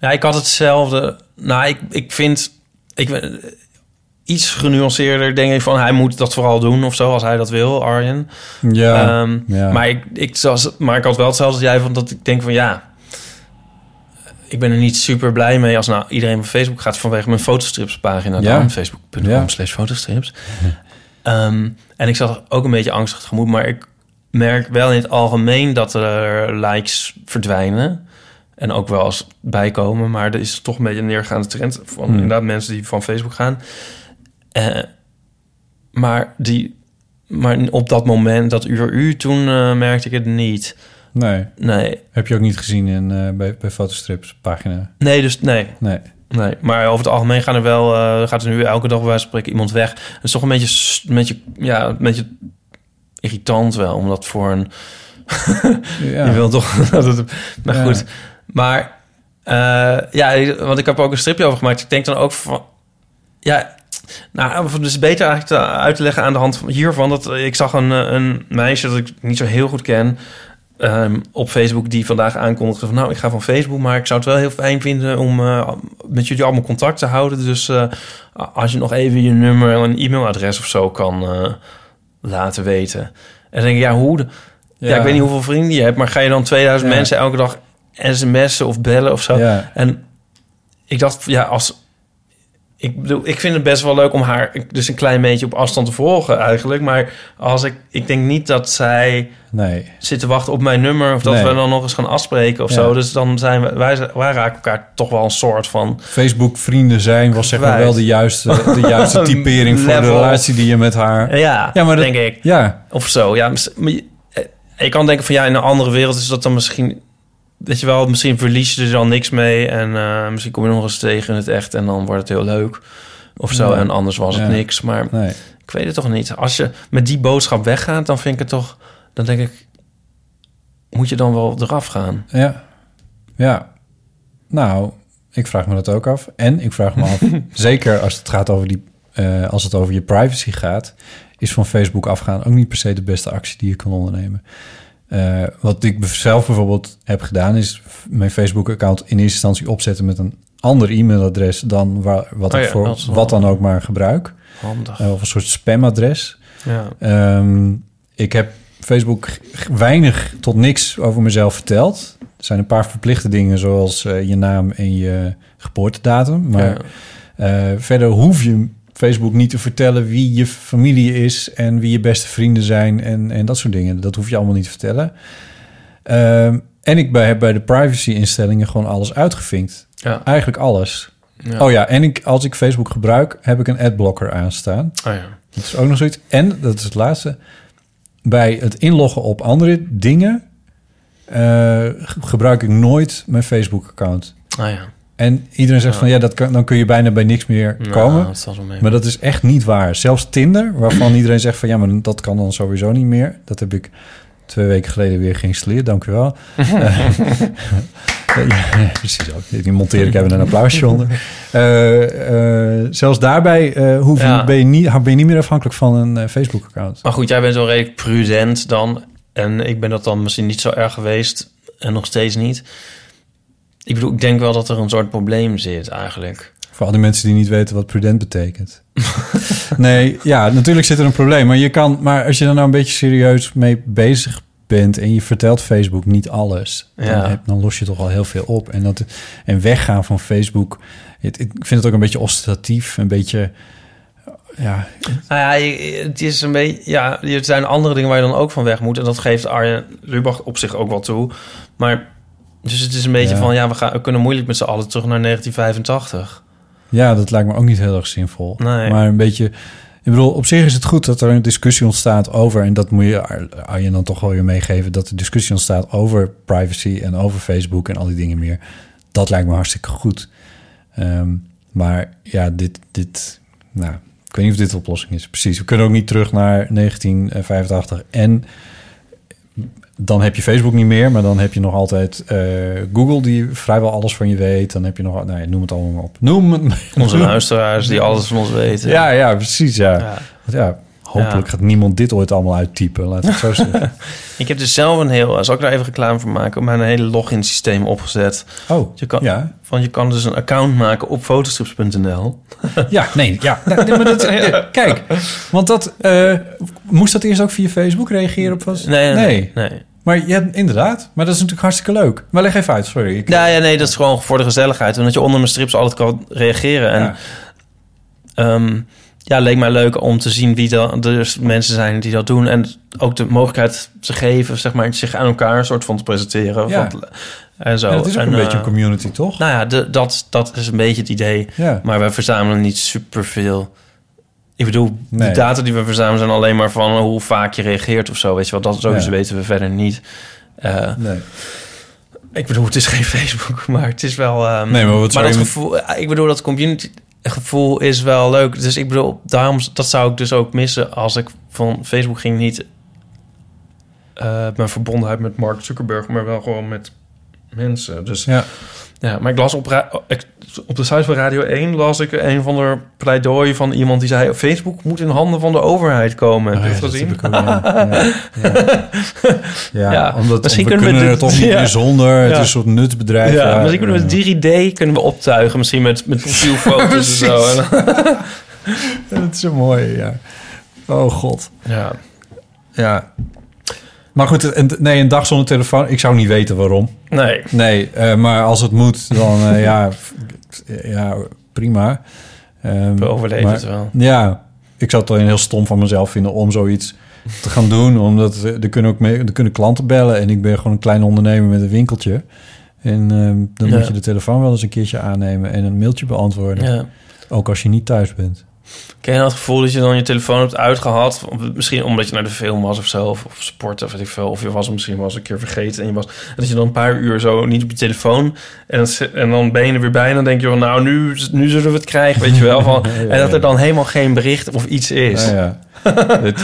Ja, ik had hetzelfde. Nou, ik, ik vind... Ik, ben iets genuanceerder denk ik van... hij moet dat vooral doen of zo, als hij dat wil, Arjen. ja, Ehm, ja. maar, ik, ik, zoals, maar ik had wel hetzelfde als jij, van dat ik denk van ja... Ik ben er niet super blij mee als nou iedereen op Facebook gaat vanwege mijn fotostripspagina Ja. dan. Facebook.com Ja. slash fotostrips. Ehm, en ik zat ook een beetje angstig tegemoet, maar ik merk wel in het algemeen dat er likes verdwijnen. En ook wel eens bijkomen, maar er is toch een beetje een neergaande trend van Hmm. inderdaad mensen die van Facebook gaan. Eh, maar, die, maar op dat moment, dat uur uur, toen eh, merkte ik het niet. Nee. Nee. Heb je ook niet gezien in, eh, bij, bij Fotostrips pagina? Nee, dus nee. Nee. Nee, maar over het algemeen gaan er wel, gaat er nu elke dag bij wijze van spreken iemand weg. Het is toch een beetje, een beetje, ja, een beetje irritant wel, omdat voor een... <laughs> Ja. Je wil toch... <laughs> maar Ja. goed. Maar, ja, want ik heb ook een stripje over gemaakt. Ik denk dan ook van... Ja, nou, het is beter eigenlijk uit te leggen aan de hand van hiervan. Dat eh, ik zag een, eh, een meisje dat ik niet zo heel goed ken... ehm, op Facebook die vandaag aankondigde van... nou, ik ga van Facebook, maar ik zou het wel heel fijn vinden... om eh, met jullie allemaal contact te houden. Dus als je nog even je nummer en e-mailadres of zo kan laten weten. En dan denk ik, ja, hoe... de- ja. ik weet niet hoeveel vrienden je hebt... maar ga je dan 2000 Ja. mensen elke dag sms'en of bellen of zo? Ja. En ik dacht, ja, als... Ik bedoel, ik vind het best wel leuk om haar dus een klein beetje op afstand te volgen eigenlijk. Maar als ik, ik denk niet dat zij Nee. zit te wachten op mijn nummer of dat Nee. we dan nog eens gaan afspreken of Ja. zo. Dus dan zijn we, wij, wij raken elkaar toch wel een soort van Facebook vrienden zijn was zeg maar wel de juiste, de <laughs> juiste typering voor de relatie die je met haar... ja, Ja, maar dat- denk ik. Ja, Of zo, ja. eh, je kan denken van ja, in een andere wereld is dat dan misschien... Weet je wel, misschien verlies je er dan niks mee... en eh, misschien kom je nog eens tegen in het echt... en dan wordt het heel leuk of zo. En anders was het Ja. niks. Maar nee. ik weet het toch niet. Als je met die boodschap weggaat, dan vind ik het toch... dan denk ik, moet je dan wel eraf gaan? Ja. Ja. Nou, ik vraag me dat ook af. En ik vraag me af, <laughs> zeker als het gaat over die, eh, als het over je privacy gaat, is van Facebook afgaan ook niet per se de beste actie die je kan ondernemen. Eh, wat ik zelf bijvoorbeeld heb gedaan, is mijn Facebook-account in eerste instantie opzetten met een ander e-mailadres dan waar, wat Oh ik ja, voor wat dan ook maar gebruik. Handig. Eh, of een soort spamadres. ja. Ehm, ik heb Facebook weinig tot niks over mezelf verteld. Er zijn een paar verplichte dingen, zoals eh, je naam en je geboortedatum. Maar Ja. verder hoef je Facebook niet te vertellen wie je familie is en wie je beste vrienden zijn en, en dat soort dingen. Dat hoef je allemaal niet te vertellen. Ehm, en ik bij- heb bij de privacy-instellingen gewoon alles uitgevinkt. Ja. Eigenlijk alles. Ja. Oh ja, en ik, als ik Facebook gebruik, heb ik een adblocker aanstaan. Oh ja. Dat is ook nog zoiets. En, dat is het laatste, bij het inloggen op andere dingen eh, gebruik ik nooit mijn Facebook-account. Ah ja. En iedereen zegt Ja. van ja, dat kan, dan kun je bijna bij niks meer komen. dat. Maar dat is echt niet waar. Zelfs Tinder, waarvan iedereen zegt van ja, maar dat kan dan sowieso niet meer. Dat heb ik twee weken geleden weer geïnstalleerd, dank u wel. Ja, precies ook. Die monteer ik even een applausje onder. Eh, eh, zelfs daarbij eh, hoef je, Ja. ben, je niet, ben je niet meer afhankelijk van een Facebook-account. Maar goed, jij bent wel redelijk prudent dan. En ik ben dat dan misschien niet zo erg geweest. En nog steeds niet. Ik bedoel, ik denk wel dat er een soort probleem zit eigenlijk. Voor al die mensen die niet weten wat prudent betekent. <laughs> nee, ja, natuurlijk zit er een probleem. Maar, je kan, maar als je er nou een beetje serieus mee bezig bent... en je vertelt Facebook niet alles... Ja. Dan, heb, dan los je toch al heel veel op. En, dat, en weggaan van Facebook... Het, ik vind het ook een beetje ostentatief. Een beetje... Ja, Nou ja, het is een beetje... Ja, er zijn andere dingen waar je dan ook van weg moet. En dat geeft Arjen Lubach op zich ook wel toe. Maar... Dus het is een beetje Ja. van... Ja, we, gaan, we kunnen moeilijk met z'n allen terug naar 1985. ja, dat lijkt me ook niet heel erg zinvol. Nee. Maar een beetje... Ik bedoel, op zich is het goed dat er een discussie ontstaat over... en dat moet je Arjen dan toch wel weer meegeven... dat er discussie ontstaat over privacy en over Facebook en al die dingen meer. Dat lijkt me hartstikke goed. Ehm, maar ja, dit, dit... Nou, ik weet niet of dit de oplossing is. Precies, we kunnen ook niet terug naar 1985. En dan heb je Facebook niet meer... maar dan heb je nog altijd eh, Google... die vrijwel alles van je weet. Dan heb je nog... Nou ja, noem het allemaal op. Noem het... Onze luisteraars die alles van ons weten. Ja, ja, precies, ja. Ja. Want ja, hopelijk Ja. gaat niemand dit ooit allemaal uittypen. Laat het zo <laughs> zeggen. Ik heb dus zelf een heel... Zal ik daar even reclame voor maken? Mijn hele login systeem opgezet. Oh, Je kan, ja. van, je kan dus een account maken op fotostrips.nl. <laughs> Ja, nee, ja. Nee, nee, maar dat, <laughs> ja, Kijk, want dat... eh, moest dat eerst ook via Facebook reageren op was? Nee, nee, nee. nee. Maar hebt inderdaad. Maar dat is natuurlijk hartstikke leuk. Maar leg even uit, sorry. Ik, Ja, ja, nee, dat is gewoon voor de gezelligheid. En dat je onder mijn strips altijd kan reageren. En Ja. ehm, ja, leek mij leuk om te zien wie dan dus mensen zijn die dat doen. En ook de mogelijkheid te geven, zeg maar, zich aan elkaar een soort van te presenteren. Ja. Van- en zo. Ja, dat is ook En, een beetje eh, een community, toch? Nou ja, de, dat, dat is een beetje het idee. Ja. Maar wij verzamelen niet superveel. Ik bedoel, Nee. de data die we verzamelen zijn alleen maar van hoe vaak je reageert of zo. Weet je wel, dat sowieso Ja. weten we verder niet. Eh, Nee. ik bedoel, het is geen <laughs> Facebook, maar het is wel... ehm, Nee, maar wat dat met- gevoel, eh, ik bedoel, dat community gevoel is wel leuk. Dus ik bedoel, daarom, dat zou ik dus ook missen als ik van Facebook ging niet eh, mijn verbondenheid met Mark Zuckerberg, maar wel gewoon met mensen. Dus Ja. ja, maar ik las op, ik- op de site van Radio 1 las ik een van de pleidooi van iemand die zei: Facebook moet in handen van de overheid komen. Dat ja, gezien? ook, <laughs> ja. Ja. Ja, Ja, omdat misschien we kunnen we dit- toch niet meer zonder. Het is een soort nutsbedrijf. Ja, misschien kunnen we 3D kunnen we optuigen, misschien met, met profielfoto's <laughs> en zo. <laughs> Dat is zo mooi, ja. Oh god. ja. Ja. Maar goed, een, nee, een dag zonder telefoon. Ik zou niet weten waarom. Nee. Nee, eh, maar als het moet, dan eh, ja, ja, prima. Ehm, We overleven maar- het wel. Ja, ik zou het alleen heel stom van mezelf vinden om zoiets te gaan doen. Omdat er kunnen ook mee, er kunnen klanten bellen. En ik ben gewoon een klein ondernemer met een winkeltje. En ehm, dan Ja. moet je de telefoon wel eens een keertje aannemen en een mailtje beantwoorden. Ja. Ook als je niet thuis bent. Ken je dat gevoel dat je dan je telefoon hebt uitgehad? Misschien omdat je naar de film was of zo, of, of sporten, of weet ik veel. Of je was misschien wel eens een keer vergeten en je was... Dat je dan een paar uur zo niet op je telefoon... en en dan ben je er weer bij en dan denk je van... nou, nu, nu zullen we het krijgen, weet je wel. Van, <laughs> en dat er dan helemaal geen bericht of iets is. Ja, ja. dit,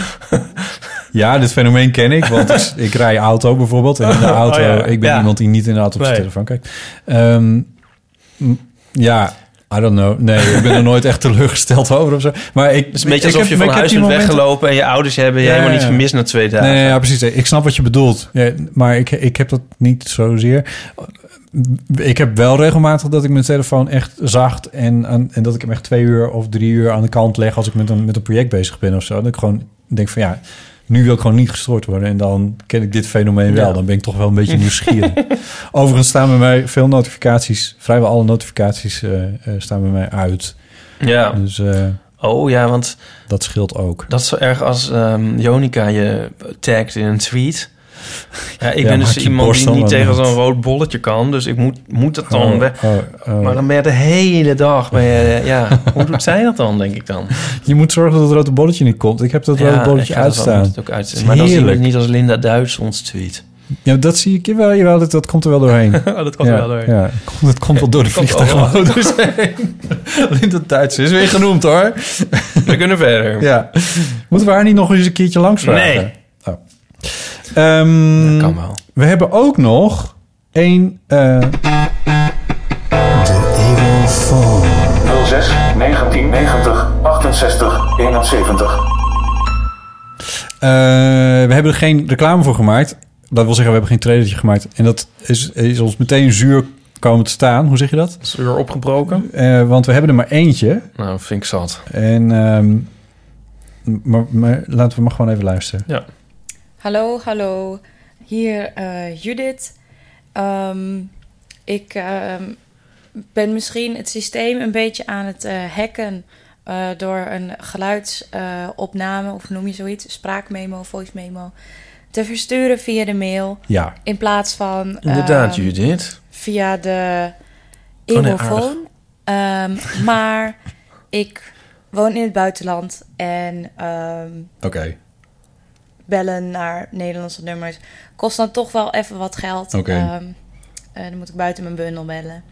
ja, dit fenomeen ken ik. Want ik, ik rij auto bijvoorbeeld. En in de <laughs> auto... Oh ja. Ik ben iemand die niet in de auto op zijn telefoon kijkt. Ehm, ja, I don't know. Nee, ik ben er nooit echt teleurgesteld over of zo. Maar ik, Het is een beetje alsof heb- je van huis bent momenten- weggelopen... en je ouders hebben je Ja, helemaal niet gemist na twee dagen. Nee, ja, precies. Ik snap wat je bedoelt. Ja, maar ik, ik heb dat niet zozeer. Ik heb wel regelmatig dat ik mijn telefoon echt zacht... en, en dat ik hem echt twee uur of drie uur aan de kant leg... als ik met een, met een project bezig ben of zo. Dat ik gewoon denk van ja, nu wil ik gewoon niet gestoord worden. En dan ken ik dit fenomeen wel. Ja. Dan ben ik toch wel een beetje nieuwsgierig. <laughs> Overigens staan bij mij veel notificaties... vrijwel alle notificaties eh, eh, staan bij mij uit. Ja. Dus eh, Oh ja, want dat scheelt ook. dat is zo erg als ehm, Jonica je tagt in een tweet. Ja, ik Ja, ben dus iemand die niet tegen zo'n rood bolletje kan. Dus ik moet, moet het dan Oh, oh, oh. Maar dan ben je de hele dag... Ben je, ja, hoe doet zij dat dan, denk ik dan? <laughs> Je moet zorgen dat het rode bolletje niet komt. Ik heb dat rode bolletje dat uitstaan. ook uitstaan. Maar dan zie je Heerlijk. het niet als Linda Duits ons tweet. Ja, dat zie ik wel. Jawel, dat, dat komt er wel doorheen. <laughs> Oh, dat komt ja, er wel doorheen. Ja, dat komt wel door de <laughs> vliegtuigmodus heen. Linda Duits is weer genoemd hoor. We kunnen verder. Ja. Moeten we haar niet nog eens een keertje langs vragen? Nee. Oh. Ehm, Dat kan wel. We hebben ook nog een... eh, 06 1990 68 71. eh, we hebben er geen reclame voor gemaakt. Dat wil zeggen, we hebben geen trailertje gemaakt. En dat is, is ons meteen zuur komen te staan. Hoe zeg je dat? Is er opgebroken? Eh, want we hebben er maar eentje. Nou, vind ik zat. En, ehm, maar, maar laten we maar gewoon even luisteren. Ja. Hallo, hallo. Hier eh, Judith. Ehm, ik ehm, ben misschien het systeem een beetje aan het eh, hacken eh, door een geluidsopname, of noem je zoiets, spraakmemo, voice memo, te versturen via de mail. Ja. In plaats van Inderdaad, ehm, Judith. via de Oh, e-mailfoon. Ehm, maar ik woon in het buitenland en Oké. Bellen naar Nederlandse nummers kost dan toch wel even wat geld. Oké. Ehm, eh, dan moet ik buiten mijn bundel bellen.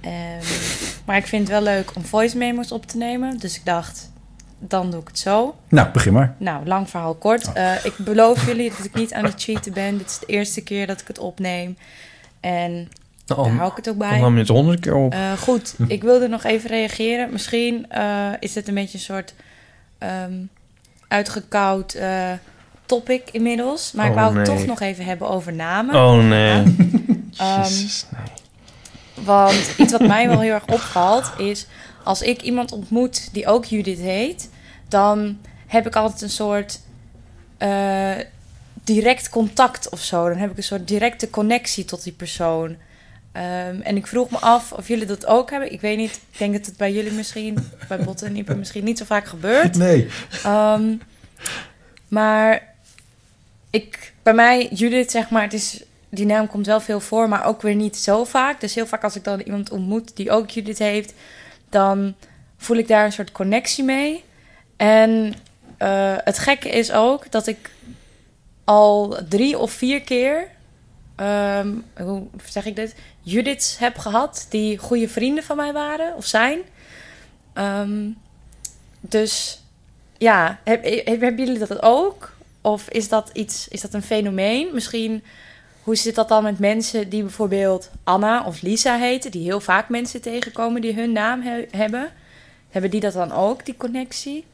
Ehm, <laughs> maar ik vind het wel leuk om voice memos op te nemen. Dus ik dacht, dan doe ik het zo. Nou, begin maar. Nou, lang verhaal kort. Eh, ik beloof <laughs> jullie dat ik niet aan het cheaten ben. Dit is de eerste keer dat ik het opneem. En Nou, daar hou ik het ook Dan bij. nam je het honderd keer op. Eh, goed, <laughs> ik wilde nog even reageren. Misschien eh, is dit een beetje een soort ehm, uitgekoud eh, topic inmiddels. Maar ik Oh, wou het toch nog even hebben over namen. oh nee. <laughs> Ehm, Jezus, nee. want iets wat mij wel heel erg opvalt is... als ik iemand ontmoet die ook Judith heet... dan heb ik altijd een soort eh, direct contact of zo. Dan heb ik een soort directe connectie tot die persoon. Ehm, en ik vroeg me af of jullie dat ook hebben. Ik weet niet, ik denk dat het bij jullie misschien... bij Botten en Ieper misschien niet zo vaak gebeurt. <laughs> Nee. Ehm, maar ik, bij mij, Judith, zeg maar, het is, die naam komt wel veel voor, maar ook weer niet zo vaak. Dus heel vaak als ik dan iemand ontmoet die ook Judith heeft, dan voel ik daar een soort connectie mee. En eh, het gekke is ook dat ik al drie of vier keer ehm, hoe zeg ik dit? Judiths heb gehad die goede vrienden van mij waren of zijn. Ehm, dus ja, heb, heb- hebben jullie dat ook? Of is dat iets, is dat een fenomeen? Misschien, hoe zit dat dan met mensen die bijvoorbeeld Anna of Lisa heten, die heel vaak mensen tegenkomen die hun naam he- hebben? Hebben die dat dan ook, die connectie?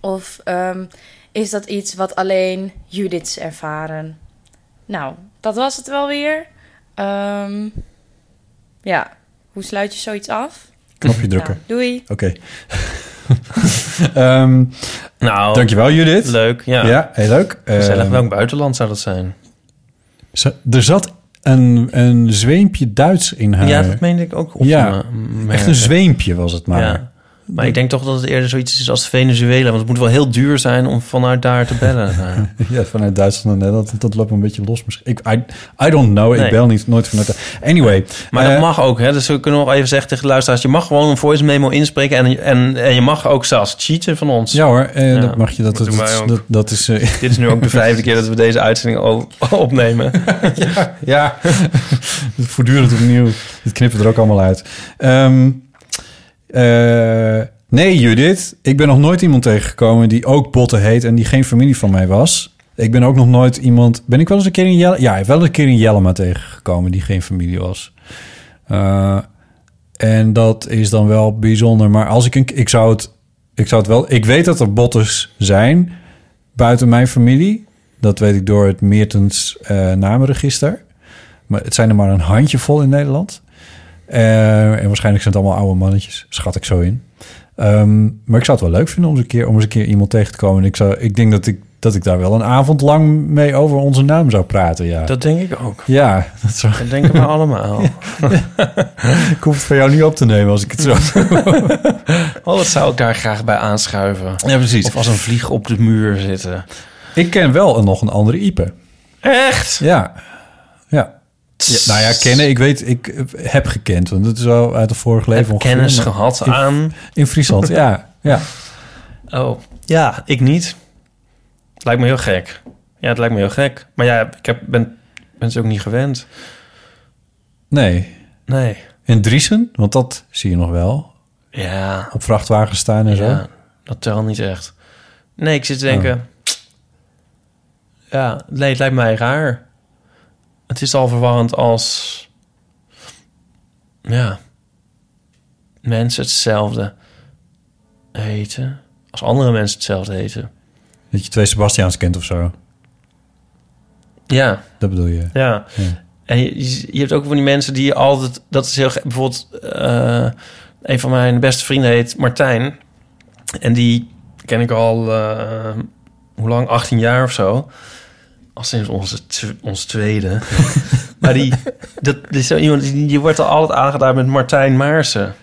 Of ehm, is dat iets wat alleen Judiths ervaren? Nou, dat was het wel weer. Ehm, ja, hoe sluit je zoiets af? Knopje drukken. Nou, doei. Oké. <laughs> Ehm, Nou, dankjewel Judith. leuk. Ja. Ja, heel leuk. Gezellig. Ehm, Welk buitenland zou dat zijn? Er zat een, een zweempje Duits in haar. Ja, dat meende ik ook op Ja, Echt een zweempje was het maar. Ja. Maar ik denk toch dat het eerder zoiets is als Venezuela. Want het moet wel heel duur zijn om vanuit daar te bellen. <laughs> Ja, vanuit Duitsland en Nederland. Dat loopt een beetje los misschien. Ik, I, I don't know. Nee. Ik bel niet, nooit vanuit... Anyway. Maar eh, dat mag ook, hè? Dus we kunnen nog even zeggen tegen de luisteraars... je mag gewoon een voice memo inspreken... en, en, en je mag ook zelfs cheaten van ons. Ja hoor, eh, Ja, dat mag je. Dat, dat is... eh, Dit is nu ook de <laughs> vijfde keer dat we deze uitzending opnemen. <laughs> ja, voortdurend opnieuw. Dit knippen we er ook allemaal uit. Ehm, eh, nee, Judith. Ik ben nog nooit iemand tegengekomen die ook Botte heet... en die geen familie van mij was. Ik ben ook nog nooit iemand... Ben ik wel eens een keer in Jelle... Ja, wel een keer in Jellema tegengekomen die geen familie was. Eh, en dat is dan wel bijzonder. Maar als ik een... Ik zou het... Ik zou het wel... Ik weet dat er bottes zijn buiten mijn familie. Dat weet ik door het Meertens eh, namenregister. Maar het zijn er maar een handjevol in Nederland. Eh, en waarschijnlijk zijn het allemaal oude mannetjes. Schat ik zo in. Ehm, maar ik zou het wel leuk vinden om eens een keer, om eens een keer iemand tegen te komen. En ik, zou, ik denk dat ik, dat ik daar wel een avond lang mee over onze naam zou praten. Ja, Dat denk ik ook. ja dat zou, Dat denken we allemaal. <laughs> ik hoef het van jou niet op te nemen als ik het zo... <laughs> Oh, wat zou ik daar graag bij aanschuiven? ja, precies. Of als een vlieg op de muur zitten. Ik ken wel een, nog een andere Ipe. Echt? Ja. Ja. Ja, nou ja, kennen. Ik weet, ik heb gekend. Want het is wel uit een vorig leven Heb kennis gehad in, aan... In Friesland, ja. ja. <laughs> Oh, ja, ik niet. Het lijkt me heel gek. Ja, het lijkt me heel gek. Maar ja, ik heb, ben, ben ze ook niet gewend. Nee. Nee. In Driesen, want dat zie je nog wel. Ja, Op vrachtwagens staan en zo. ja dat telt niet echt. Nee, ik zit te denken... Ja, nee, het lijkt mij raar. Het is al verwarrend als... Ja. Mensen hetzelfde heten. Als andere mensen hetzelfde heten. Dat je twee Sebastiaans kent of zo. Ja, Dat bedoel je. ja. Ja. En je, je hebt ook van die mensen die altijd... Dat is heel... Bijvoorbeeld, eh, een van mijn beste vrienden heet Martijn. En die ken ik al... eh, hoe lang? 18 jaar of zo. Als sinds onze, tw- ons tweede. <laughs> maar die... Dat, is zo iemand die, die wordt er altijd aangeduid met Martijn Maarsen.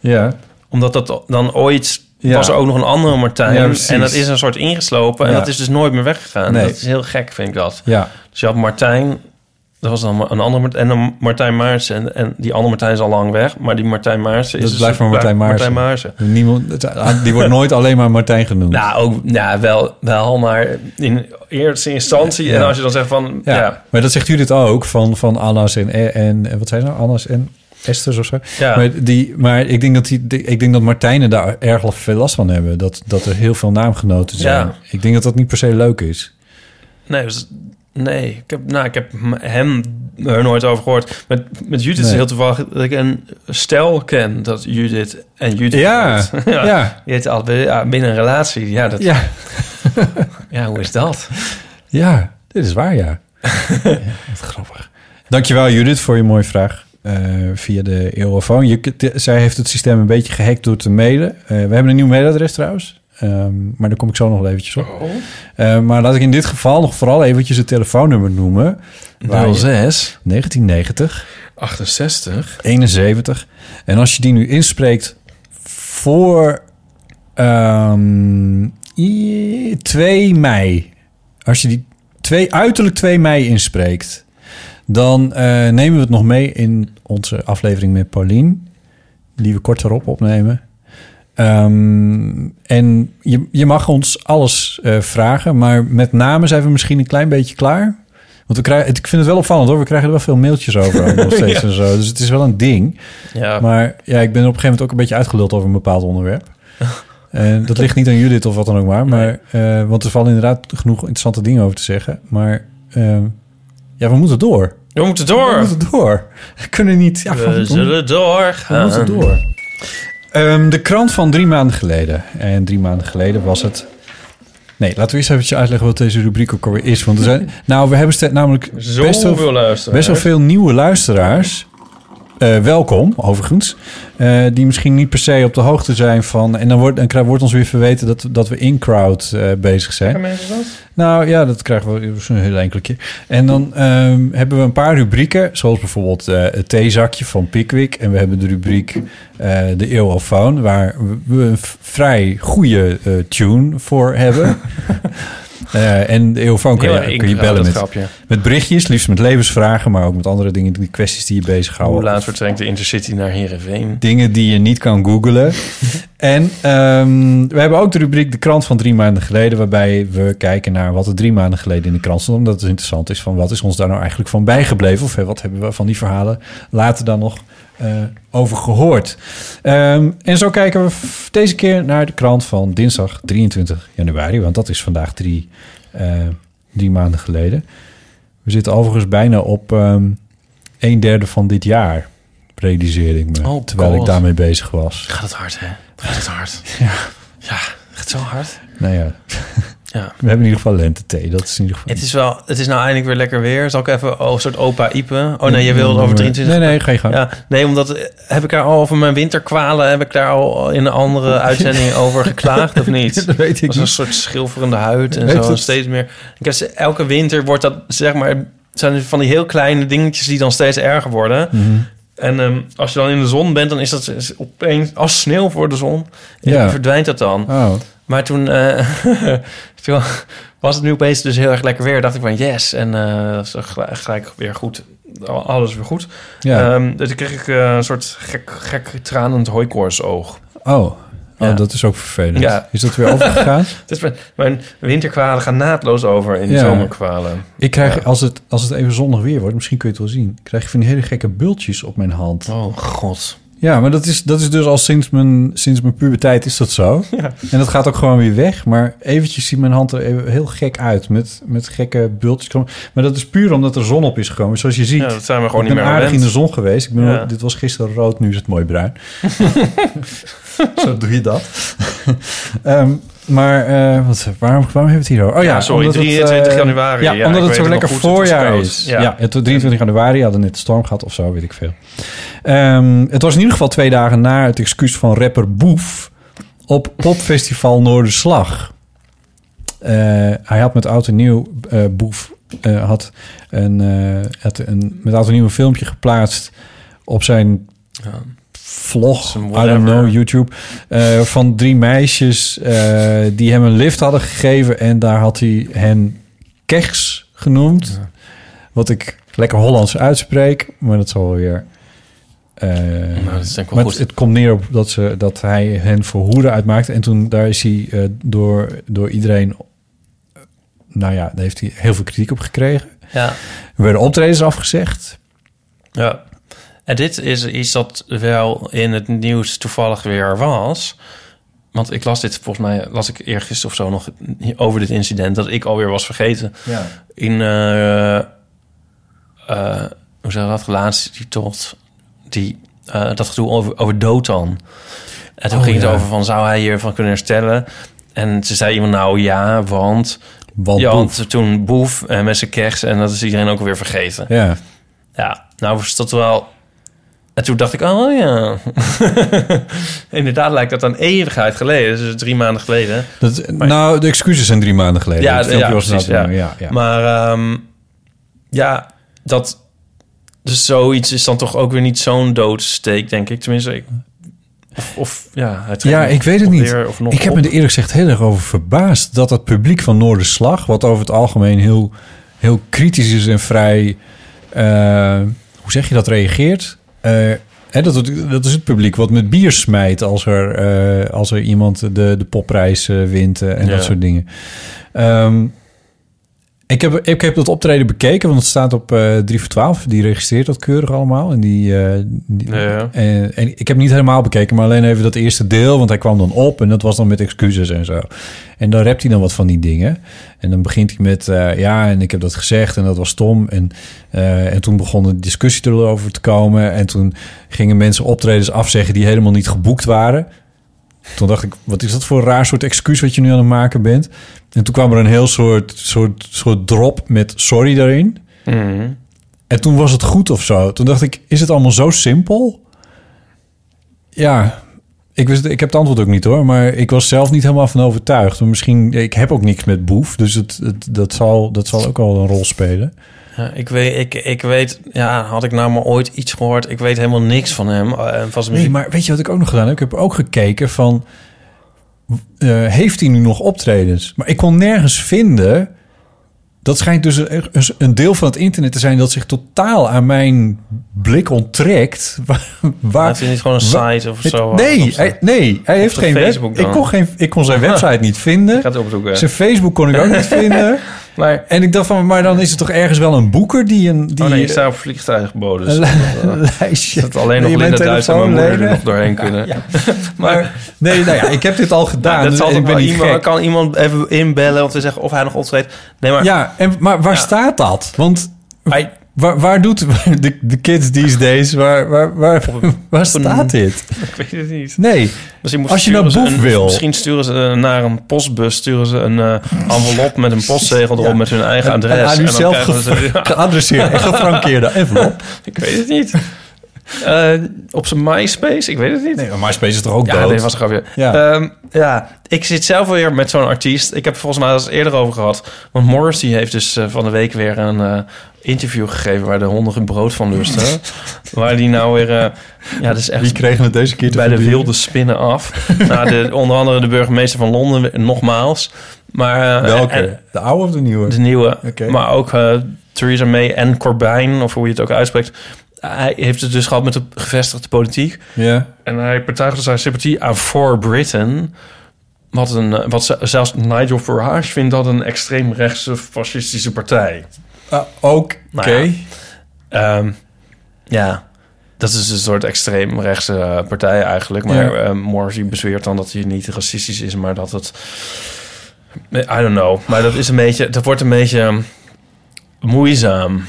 Ja. Omdat dat dan ooit... Ja. Was er ook nog een andere Martijn. Ja, en dat is een soort ingeslopen. En Ja. dat is dus nooit meer weggegaan. Nee. Dat is heel gek, vind ik dat. Ja. Dus je had Martijn, dat was dan een andere Martijn, en dan Martijn Maarsen. En, en die andere Martijn is al lang weg, maar die Martijn Maarsen is Dat dus blijft maar Martijn Maarsen. Maarsen. Niemand, het- die wordt nooit alleen maar Martijn genoemd. Nou, ook, ja, wel, wel, maar in eerste instantie. Ja. En als je dan zegt van, ja. ja, Maar dat zegt Judith ook, van, van Anna's en, en, en wat zijn ze nou? Anna's en Esther's of zo. ja, Maar, die, maar ik, denk dat die, die- ik denk dat Martijnen daar erg veel last van hebben. Dat, dat er heel veel naamgenoten zijn. Ja. Ik denk dat dat niet per se leuk is. nee, dus, nee, ik heb, nou, ik heb hem er nooit over gehoord. Met, met Judith is Nee. heel toevallig dat ik een stel ken, dat Judith en Judith. Ja, <laughs> ja. ja. Heet al binnen een relatie. Ja, dat, ja. <laughs> Ja, hoe is dat? ja, dit is waar, ja. ja <laughs> wat grappig. Dankjewel Judith voor je mooie vraag eh, via de. Je, kunt- zij heeft het systeem een beetje gehackt door te mailen. Eh, we hebben een nieuw mailadres trouwens. Ehm, maar daar kom ik zo nog eventjes op. Eh, maar laat ik in dit geval nog vooral eventjes het telefoonnummer noemen. Waar je- 06 1990 68 71. En als je die nu inspreekt voor ehm, i- 2 mei. Als je die twee, uiterlijk 2 mei inspreekt, dan eh, nemen we het nog mee in onze aflevering met Paulien, die we kort erop opnemen. Ehm, en je, je mag ons alles eh, vragen, maar met name zijn we misschien een klein beetje klaar. Want we krijgen, ik vind het wel opvallend hoor. We krijgen er wel veel mailtjes over <laughs> nog steeds Ja. en zo. Dus het is wel een ding. Ja. Maar ja, ik ben op een gegeven moment ook een beetje uitgeluld over een bepaald onderwerp. <laughs> En dat ligt niet aan Judith of wat dan ook maar. maar eh, want er vallen inderdaad genoeg interessante dingen over te zeggen. Maar eh, ja, we moeten door. We moeten door. We moeten door. <laughs> We kunnen niet... Ja, We van- zullen we doorgaan. moeten door. Ehm, de krant van drie maanden geleden. En drie maanden geleden was het... Nee, laten we eerst even uitleggen wat deze rubriek ook alweer is. Want er zijn, nou, we hebben namelijk best wel, best wel veel nieuwe luisteraars. Eh, welkom, overigens. Eh, die misschien niet per se op de hoogte zijn van... En dan wordt, dan wordt ons weer verweten dat, dat we in-crowd eh, bezig zijn. mensen dat? Nou ja, dat krijgen we zo'n heel enkele keer. En dan ehm, hebben we een paar rubrieken, zoals bijvoorbeeld het theezakje van Pickwick. En we hebben de rubriek de Eeuwofoon, waar we een vrij goede tune voor hebben. <laughs> Eh, en de kun Ja, je, ik kun je bellen met, grapje. met berichtjes, liefst met levensvragen, maar ook met andere dingen, die kwesties die je bezighouden. Hoe laat vertrekt de Intercity naar Heerenveen? Dingen die je niet kan googlen. <laughs> en ehm, we hebben ook de rubriek De Krant van drie maanden geleden... waarbij we kijken naar wat er drie maanden geleden in de krant stond. Omdat het interessant is van wat is ons daar nou eigenlijk van bijgebleven... of wat hebben we van die verhalen later dan nog eh, over gehoord. Ehm, en zo kijken we deze keer naar de krant van dinsdag 23 januari... want dat is vandaag drie, eh, drie maanden geleden. We zitten overigens bijna op ehm een derde van dit jaar realiseerde ik me. Oh, terwijl ik daarmee bezig was. Gaat het hard, hè? Gaat het hard? <laughs> Ja. Ja, gaat zo hard. Nou ja, Ja. we hebben in ieder geval lente-thee. Dat is in ieder geval... Het is wel, het is nou eindelijk weer lekker weer. Zal ik even oh, een soort opa Ipe? Oh nee, je wilde over 23. Nee, nee, ga je gang. Ja, nee, omdat eh, heb ik daar al over mijn winterkwalen, heb ik daar al in een andere <laughs> uitzending over geklaagd of niet? <laughs> Dat weet ik was een niet. soort schilferende huid en Weet zo. het. Steeds meer. Ik heb, ze- elke winter wordt dat, zeg maar, zijn er van die heel kleine dingetjes die dan steeds erger worden. Mhm. En ehm, als je dan in de zon bent, dan is dat opeens als sneeuw voor de zon. En Ja. verdwijnt dat dan. Oh, Maar toen, eh, <laughs> toen was het nu opeens dus heel erg lekker weer. Dacht ik van yes. En eh dat is gelijk, weer goed. Alles weer goed. ja. Ehm, dus kreeg ik eh, een soort gek, gek tranend hooikoortsoog. oh. ja. oh, dat is ook vervelend. Ja. Is dat weer overgegaan? <laughs> Dus mijn, mijn winterkwalen gaan naadloos over in de Ja. zomerkwalen. ik krijg, als, het, als het even zonnig weer wordt, misschien kun je het wel zien... krijg je van die hele gekke bultjes op mijn hand. Oh god. Ja, maar dat is, dat is dus al sinds mijn, sinds mijn puberteit is dat zo. <laughs> En dat gaat ook gewoon weer weg. Maar eventjes ziet mijn hand er even heel gek uit. Met, met gekke bultjes. Maar dat is puur omdat er zon op is gekomen. Zoals je ziet, Ja, dat zijn we gewoon ik niet ben meer aardig in de zon geweest. Ik ben Ja. ook- dit was gisteren rood, nu is het mooi bruin. <laughs> Zo doe je dat. <laughs> Ehm, maar eh, wat, waarom, waarom hebben we het hier over? Oh ja, Ja, sorry, omdat het, 23 eh, januari. Ja, Ja, omdat het zo lekker voorjaar is. Ja. Ja, het 23 januari hadden net storm gehad of zo, weet ik veel. Ehm, het was in ieder geval twee dagen na het excuus van rapper Boef op popfestival Noorderslag. Eh, hij had met Oud en Nieuw, Boef, had, een, had een, met Oud en Nieuw een filmpje geplaatst op zijn. Vlog, I don't know, YouTube, eh, van drie meisjes eh, die hem een lift hadden gegeven en daar had hij hen keks genoemd. Wat ik lekker Hollands uitspreek, maar dat zal weer... eh, Nou, dat wel maar het, het komt neer op dat, ze, dat hij hen voor hoeren uitmaakte. En toen daar is hij door, door iedereen... nou ja, daar heeft hij heel veel kritiek op gekregen. Ja. Er werden optredens afgezegd. Ja. En dit is iets dat wel in het nieuws toevallig weer was. Want ik las dit volgens mij, las ik eergisteren of zo nog over dit incident... dat ik alweer was vergeten. Ja. In, eh, eh, hoe zeg dat, relatie die tot... Die, eh, dat gedoe over, over Dotan. En toen Oh, ging ja. het over van, zou hij hiervan kunnen herstellen? En ze zei iemand, nou ja, want... Want ja, want toen Boef eh, met zijn kers... en dat is iedereen ook weer vergeten. Ja. Ja, nou was dat wel... En toen dacht ik, oh ja. <laughs> Inderdaad lijkt dat een eeuwigheid geleden. Dus drie maanden geleden. Dat, nou, de excuses zijn drie maanden geleden. Ja, ja, precies, ja. ja, ja. Maar ehm, ja, dat... Dus zoiets is dan toch ook weer niet zo'n doodsteek, denk ik. Tenminste, ik, of, of ja... Het Ja, ik weet het niet. Ik heb op. me er eerlijk gezegd heel erg over verbaasd... dat het publiek van Noorderslag... wat over het algemeen heel, heel kritisch is en vrij... eh, hoe zeg je dat, reageert... Eh, hè, dat, dat is het publiek wat met bier smijt... als er, eh, als er iemand de, de popprijs eh, wint en Ja. dat soort dingen. Ehm, Ik heb, ik heb dat optreden bekeken, want het staat op eh 3 voor 12. Die registreert dat keurig allemaal. En, die, eh, die- Ja. en, en ik heb niet helemaal bekeken, maar alleen even dat eerste deel. Want hij kwam dan op en dat was dan met excuses en zo. En dan rapt hij dan wat van die dingen. En dan begint hij met, eh, ja, en ik heb dat gezegd en dat was stom. En, en toen begon de discussie erover te komen. En toen gingen mensen optredens afzeggen die helemaal niet geboekt waren. Toen dacht ik, wat is dat voor een raar soort excuus wat je nu aan het maken bent? En toen kwam er een heel soort, soort, soort drop met sorry daarin. Mhm. En toen was het goed of zo. Toen dacht ik, is het allemaal zo simpel? Ja, ik, wist, ik heb het antwoord ook niet hoor. Maar ik was zelf niet helemaal van overtuigd. Misschien, ik heb ook niks met Boef. Dus het, het, dat, zal, dat zal ook al een rol spelen. Ja, ik, weet, ik, ik weet, ja, had ik nou maar ooit iets gehoord? Ik weet helemaal niks van hem. eh, van zijn Nee, maar weet je wat ik ook nog gedaan heb? Ik heb ook gekeken van... eh, heeft hij nu nog optredens? Maar ik kon nergens vinden... Dat schijnt dus een, een deel van het internet te zijn... dat zich totaal aan mijn blik onttrekt. <laughs> Waar, Heeft hij niet gewoon een site of Het- zo? Nee, Of hij, nee, hij heeft geen Facebook web. Ik kon, geen, ik kon zijn <laughs> website niet vinden. Ik ga het opzoeken. Zijn Facebook kon ik ook niet <laughs> vinden. Maar, En ik dacht van, maar dan is het toch ergens wel een boeker die een... Die, oh nee, ik sta op vliegtuigbodus. een Dus li- dat, eh, lijstje. dat alleen nog je Linda Duits en mijn moeder er nog doorheen kunnen. Ja. <laughs> Maar nee, nou ja, ik heb dit al gedaan. dat dus zal ik ben niet iemand, gek. kan iemand even inbellen om te zeggen of hij nog optreedt. Nee, maar Ja, en, maar waar staat dat? Want hij, waar, waar doet <laughs> de, de kids these days, waar, waar, waar, <laughs> waar staat dit? <laughs> ik weet het niet. Nee, Als je naar Boef een- wil. Misschien sturen ze naar een postbus, sturen ze een eh, envelop met een postzegel erop Ja. met hun eigen En- adres. en aan u dan zelf krijgen ze- en gefrankeerde envelop. ik weet het niet. Eh, op zijn MySpace, ik weet het niet. Nee, maar MySpace is toch ook Ja, dood? was een grapje. Ja. Ja. ja, ik zit zelf weer met zo'n artiest. Ik heb er volgens mij al eens eerder over gehad. Want Morrissey heeft dus eh, van de week weer een eh, interview gegeven... waar de honden geen brood van lusten. <laughs> waar die nou weer... ja, dat is echt Wie kregen het deze keer te bij de wilde spinnen af. <laughs> nou, de, onder andere de burgemeester van Londen, nogmaals. Maar, Welke? en- de oude of de nieuwe? de nieuwe. Maar ook Theresa May en Corbyn, of hoe je het ook uitspreekt. Hij heeft het dus gehad met de gevestigde politiek. Ja. En hij betuigde zijn sympathie aan For Britain. Wat, een, eh, wat ze- zelfs Nigel Farage vindt dat een extreemrechtse fascistische partij. Ah, Oké. Nou ja. Ehm, ja, dat is een soort extreemrechtse eh, partij eigenlijk. Maar Ja. eh, Morrissey bezweert dan dat hij niet racistisch is, maar dat het... I don't know. Maar dat is een beetje... Dat wordt een beetje moeizaam.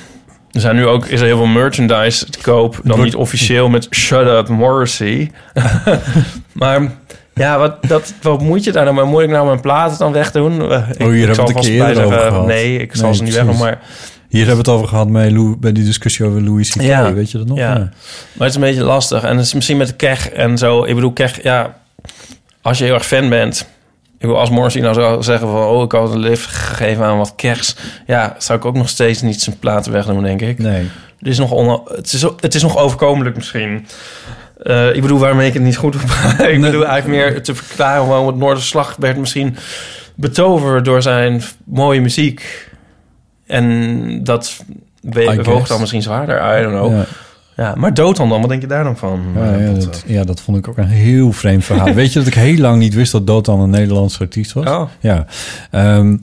Er zijn nu ook is er heel veel merchandise te koop. Dan niet officieel met Shut Up Morrissey. <laughs> maar ja, wat, dat, wat moet je daar nou mee? Moet ik nou mijn platen dan wegdoen? Eh, ik, Oh, hier hebben we het een keer over gehad. Nee, ik zal Nee, ze niet precies. maar... Hier hebben we het over gehad bij, Lou, bij die discussie over Louis C.K. Ja. Weet je dat nog? Ja. Maar het is een beetje lastig. En het is misschien met keg en zo. Ik bedoel, keg, ja... Als je heel erg fan bent... Als Morrissey nou zou zeggen van... Oh, ik had een lift gegeven aan wat kegs. Ja, zou ik ook nog steeds niet zijn platen wegdoen, denk ik. Nee. Het is nog, on, het is, het is nog overkomelijk misschien. Eh, ik bedoel, waarmee ik het niet goed op... <laughs> ik bedoel eigenlijk meer te verklaren... waarom het Noorderslag werd misschien betoverd door zijn mooie muziek. En dat we- woog dan misschien zwaarder. I don't know. Ja. Ja, maar dood dan dan, wat denk je daar dan van? Ja, ja, dat, ja, dat vond ik ook een heel vreemd verhaal. Weet je dat ik heel lang niet wist dat Dotan een Nederlandse artiest was? Oh. Ja. Ehm,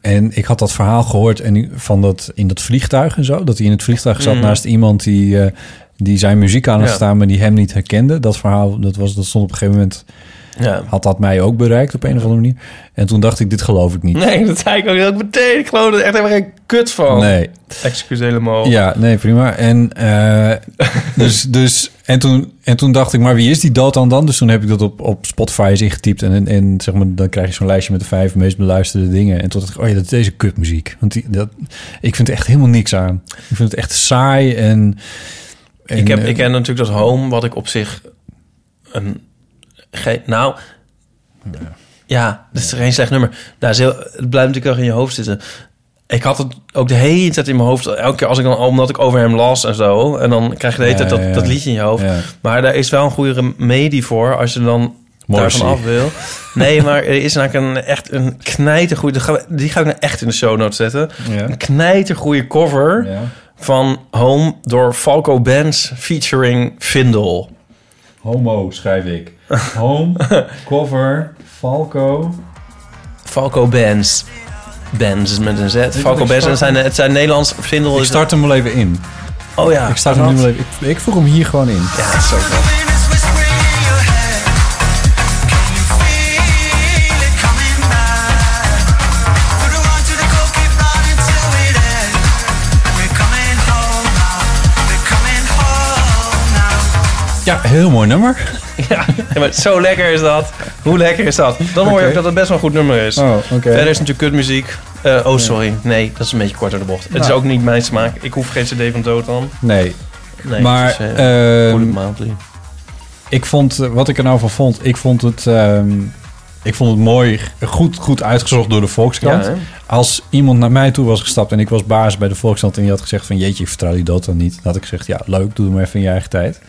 en ik had dat verhaal gehoord en van dat in dat vliegtuig en zo. Dat hij in het vliegtuig zat Mm. naast iemand die, eh, die zijn muziek aan Ja. staan, maar die hem niet herkende. Dat verhaal, dat, was, dat stond op een gegeven moment, Ja. had dat mij ook bereikt op een of andere manier. En toen dacht ik, dit geloof ik niet. Nee, dat zei ik ook ook meteen. Ik geloof er echt helemaal geen kut van. Nee. Excuus helemaal. Ja, nee, prima. En, <laughs> eh, dus, dus, en, toen, en toen dacht ik, maar wie is die Dotan dan? Dus toen heb ik dat op, op Spotify eens ingetypt. En, en, en zeg maar, dan krijg je zo'n lijstje met de vijf meest beluisterde dingen. En toen dacht ik, oh ja, dat is deze kutmuziek. Want die, dat, ik vind er echt helemaal niks aan. Ik vind het echt saai en... en ik, heb, eh, ik ken natuurlijk dat Home, wat ik op zich een... Ge, nou, ja, dat is geen slecht nummer. Daar is heel, het blijft natuurlijk wel in je hoofd zitten. Ik had het ook de hele tijd in mijn hoofd. Elke keer als ik dan, omdat ik over hem las en zo. En dan krijg je de hele tijd Ja, dat, ja. dat liedje in je hoofd. Ja. Maar daar is wel een goede remedie voor als je dan Morrissey. daarvan af wil. Nee, maar er is eigenlijk een, echt een knijtergoeie... die ga- Die ga ik nou echt in de show notes zetten. Een knijtergoeie cover van Home door Falco Benz featuring Vindel. Homo, schrijf ik. Home, <laughs> cover, Falco. Falco Benz. Benz met een Z. Falco Benz. Het zijn, het zijn Nederlands vindel. Ik start hem wel even in. Oh ja. Ik start hem nu wel even. Ik, ik voeg hem hier gewoon in. Ja, dat is zo vet. Ja, heel mooi nummer. <laughs> Ja, maar zo lekker is dat. Hoe lekker is dat? Dan hoor je ook dat het best wel een goed nummer is. Oh, oké. Verder is natuurlijk kutmuziek. Eh, oh, sorry. Nee, dat is een beetje kort door de bocht. Het is Nou. ook niet mijn smaak. Ik hoef geen cd van Dotan. Nee. Nee, maar het is, eh, ehm, ik vond, eh, wat ik er nou van vond, ik vond het, ehm, ik vond het mooi, goed, goed uitgezocht door de Volkskrant. Ja, hè? Als iemand naar mij toe was gestapt en ik was baas bij de Volkskrant en die had gezegd van jeetje, ik vertrouw die dood dan niet. Dan had ik gezegd, ja leuk, doe maar even in je eigen tijd.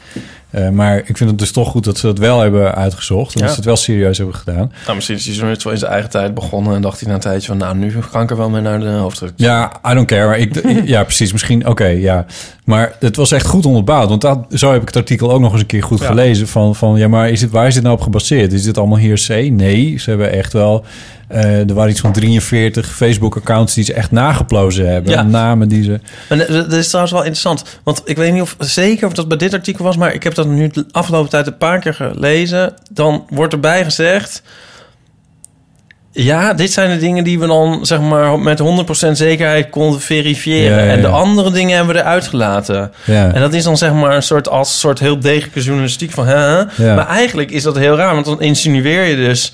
Eh, maar ik vind het dus toch goed dat ze het wel hebben uitgezocht. En Ja. dat ze het wel serieus hebben gedaan. Nou, misschien is hij zo in zijn eigen tijd begonnen en dacht hij na een tijdje van, nou, nu ga ik er wel mee naar de hoofddruk. Ja, I don't care. Maar ik, <laughs> ja, precies. Misschien, oké, ja. Maar het was echt goed onderbouwd. Want dat, zo heb ik het artikel ook nog eens een keer goed Ja. gelezen. Van, van ja, maar is het, waar is dit nou op gebaseerd? Is dit allemaal hearsay? Nee, ze hebben echt wel... eh, er waren iets van 43 Facebook-accounts die ze echt nageplozen hebben. Ja. Namen die ze... En eh, dat is trouwens wel interessant. Want ik weet niet of zeker of dat bij dit artikel was, maar ik heb dat nu de afgelopen tijd een paar keer gelezen. Dan wordt erbij gezegd. Ja, dit zijn de dingen die we dan zeg maar met 100% zekerheid konden verifiëren. Ja, ja, En de andere dingen hebben we eruit gelaten. En dat is dan zeg maar een soort als een soort heel degelijke journalistiek van hè. Maar eigenlijk is dat heel raar, want dan insinueer je dus.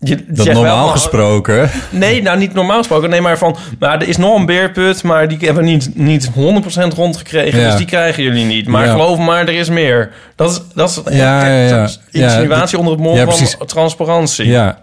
Je Dat wel, normaal gesproken... Nee, nou niet normaal gesproken. Nee, maar van, maar er is nog een beerput, maar die hebben we niet, niet 100% rondgekregen. Ja. Dus die krijgen jullie niet. Maar Ja. geloof maar, er is meer. Dat is, dat is Ja, ja, insinuatie onder het ja, van transparantie. Ja.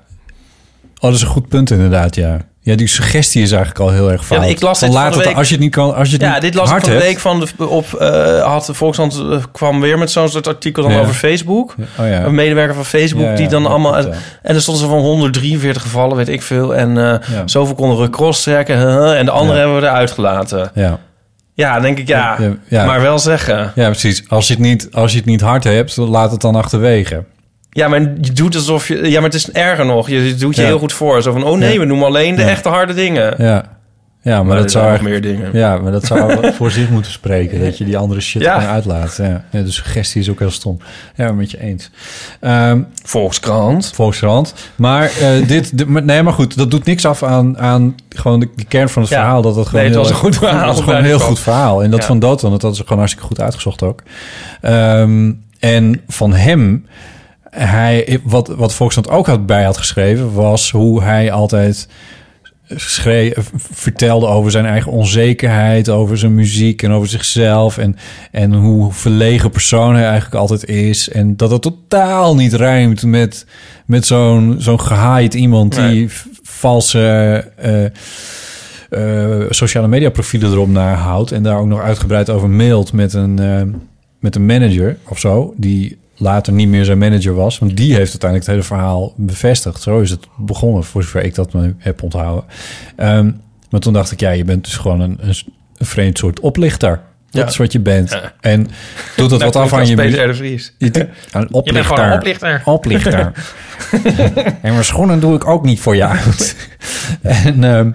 Oh, dat is een goed punt inderdaad, ja. Ja, die suggestie is eigenlijk al heel erg fout. Ja, ik las dit laat van de het, week. Als je het niet kan, als je het Ja, niet dit las ik van de week van de, op, eh, had de Volkskrant eh, kwam weer met zo'n soort artikel dan Ja. over Facebook. Oh ja. Een medewerker van Facebook die dan allemaal... En er stonden ze van 143 gevallen, weet ik veel. En Ja. zoveel konden we cross trekken. huh, en de andere Ja. hebben we eruit gelaten. Ja. Ja, denk ik ja. Ja, ja. Maar wel zeggen. Ja, precies. Als je, het niet, als je het niet hard hebt, laat het dan achterwege. Ja, maar je doet alsof je... Ja, maar het is erger nog. Je doet je Ja. heel goed voor. Zo van, oh nee, we noemen alleen de echte harde dingen. Ja, ja maar, Maar dat zijn zou nog meer dingen. Ja, maar dat zou <laughs> voor zich moeten spreken. Dat je die andere shit Ja. gewoon uitlaat. Ja. Ja, de suggestie is ook heel stom. Ja, met je eens. Ehm Volkskrant. Volkskrant. Maar eh, <laughs> dit, maar- nee, maar goed, dat doet niks af aan, aan gewoon de, de kern van het Ja. verhaal. Dat het gewoon Nee, het heel was een erg- goed verhaal, Het was gewoon een heel goed verhaal. En dat van Dotan, dat is gewoon hartstikke goed uitgezocht ook. Ehm, en van hem, hij, wat, wat Volkskrant ook had bij had geschreven, was hoe hij altijd schreef, vertelde over zijn eigen onzekerheid, over zijn muziek en over zichzelf. En, en hoe verlegen persoon hij eigenlijk altijd is. En dat het totaal niet rijmt met, met zo'n zo'n gehaaid iemand die Nee. valse eh, eh, sociale media profielen erop nahoudt. En daar ook nog uitgebreid over mailt met een, eh, met een manager of zo. Die later niet meer zijn manager was. Want die heeft uiteindelijk het hele verhaal bevestigd. Zo is het begonnen, voor zover ik dat me heb onthouden. Ehm, maar toen dacht ik, ja, je bent dus gewoon een, een, vreemd soort oplichter. Dat Ja. is wat je bent. Ja. En doet het wat af aan je... Peter Vries. je, <laughs> een Je oplichter. bent gewoon een oplichter. Oplichter. <laughs> en mijn schoenen doe ik ook niet voor je uit. <laughs> en, ehm,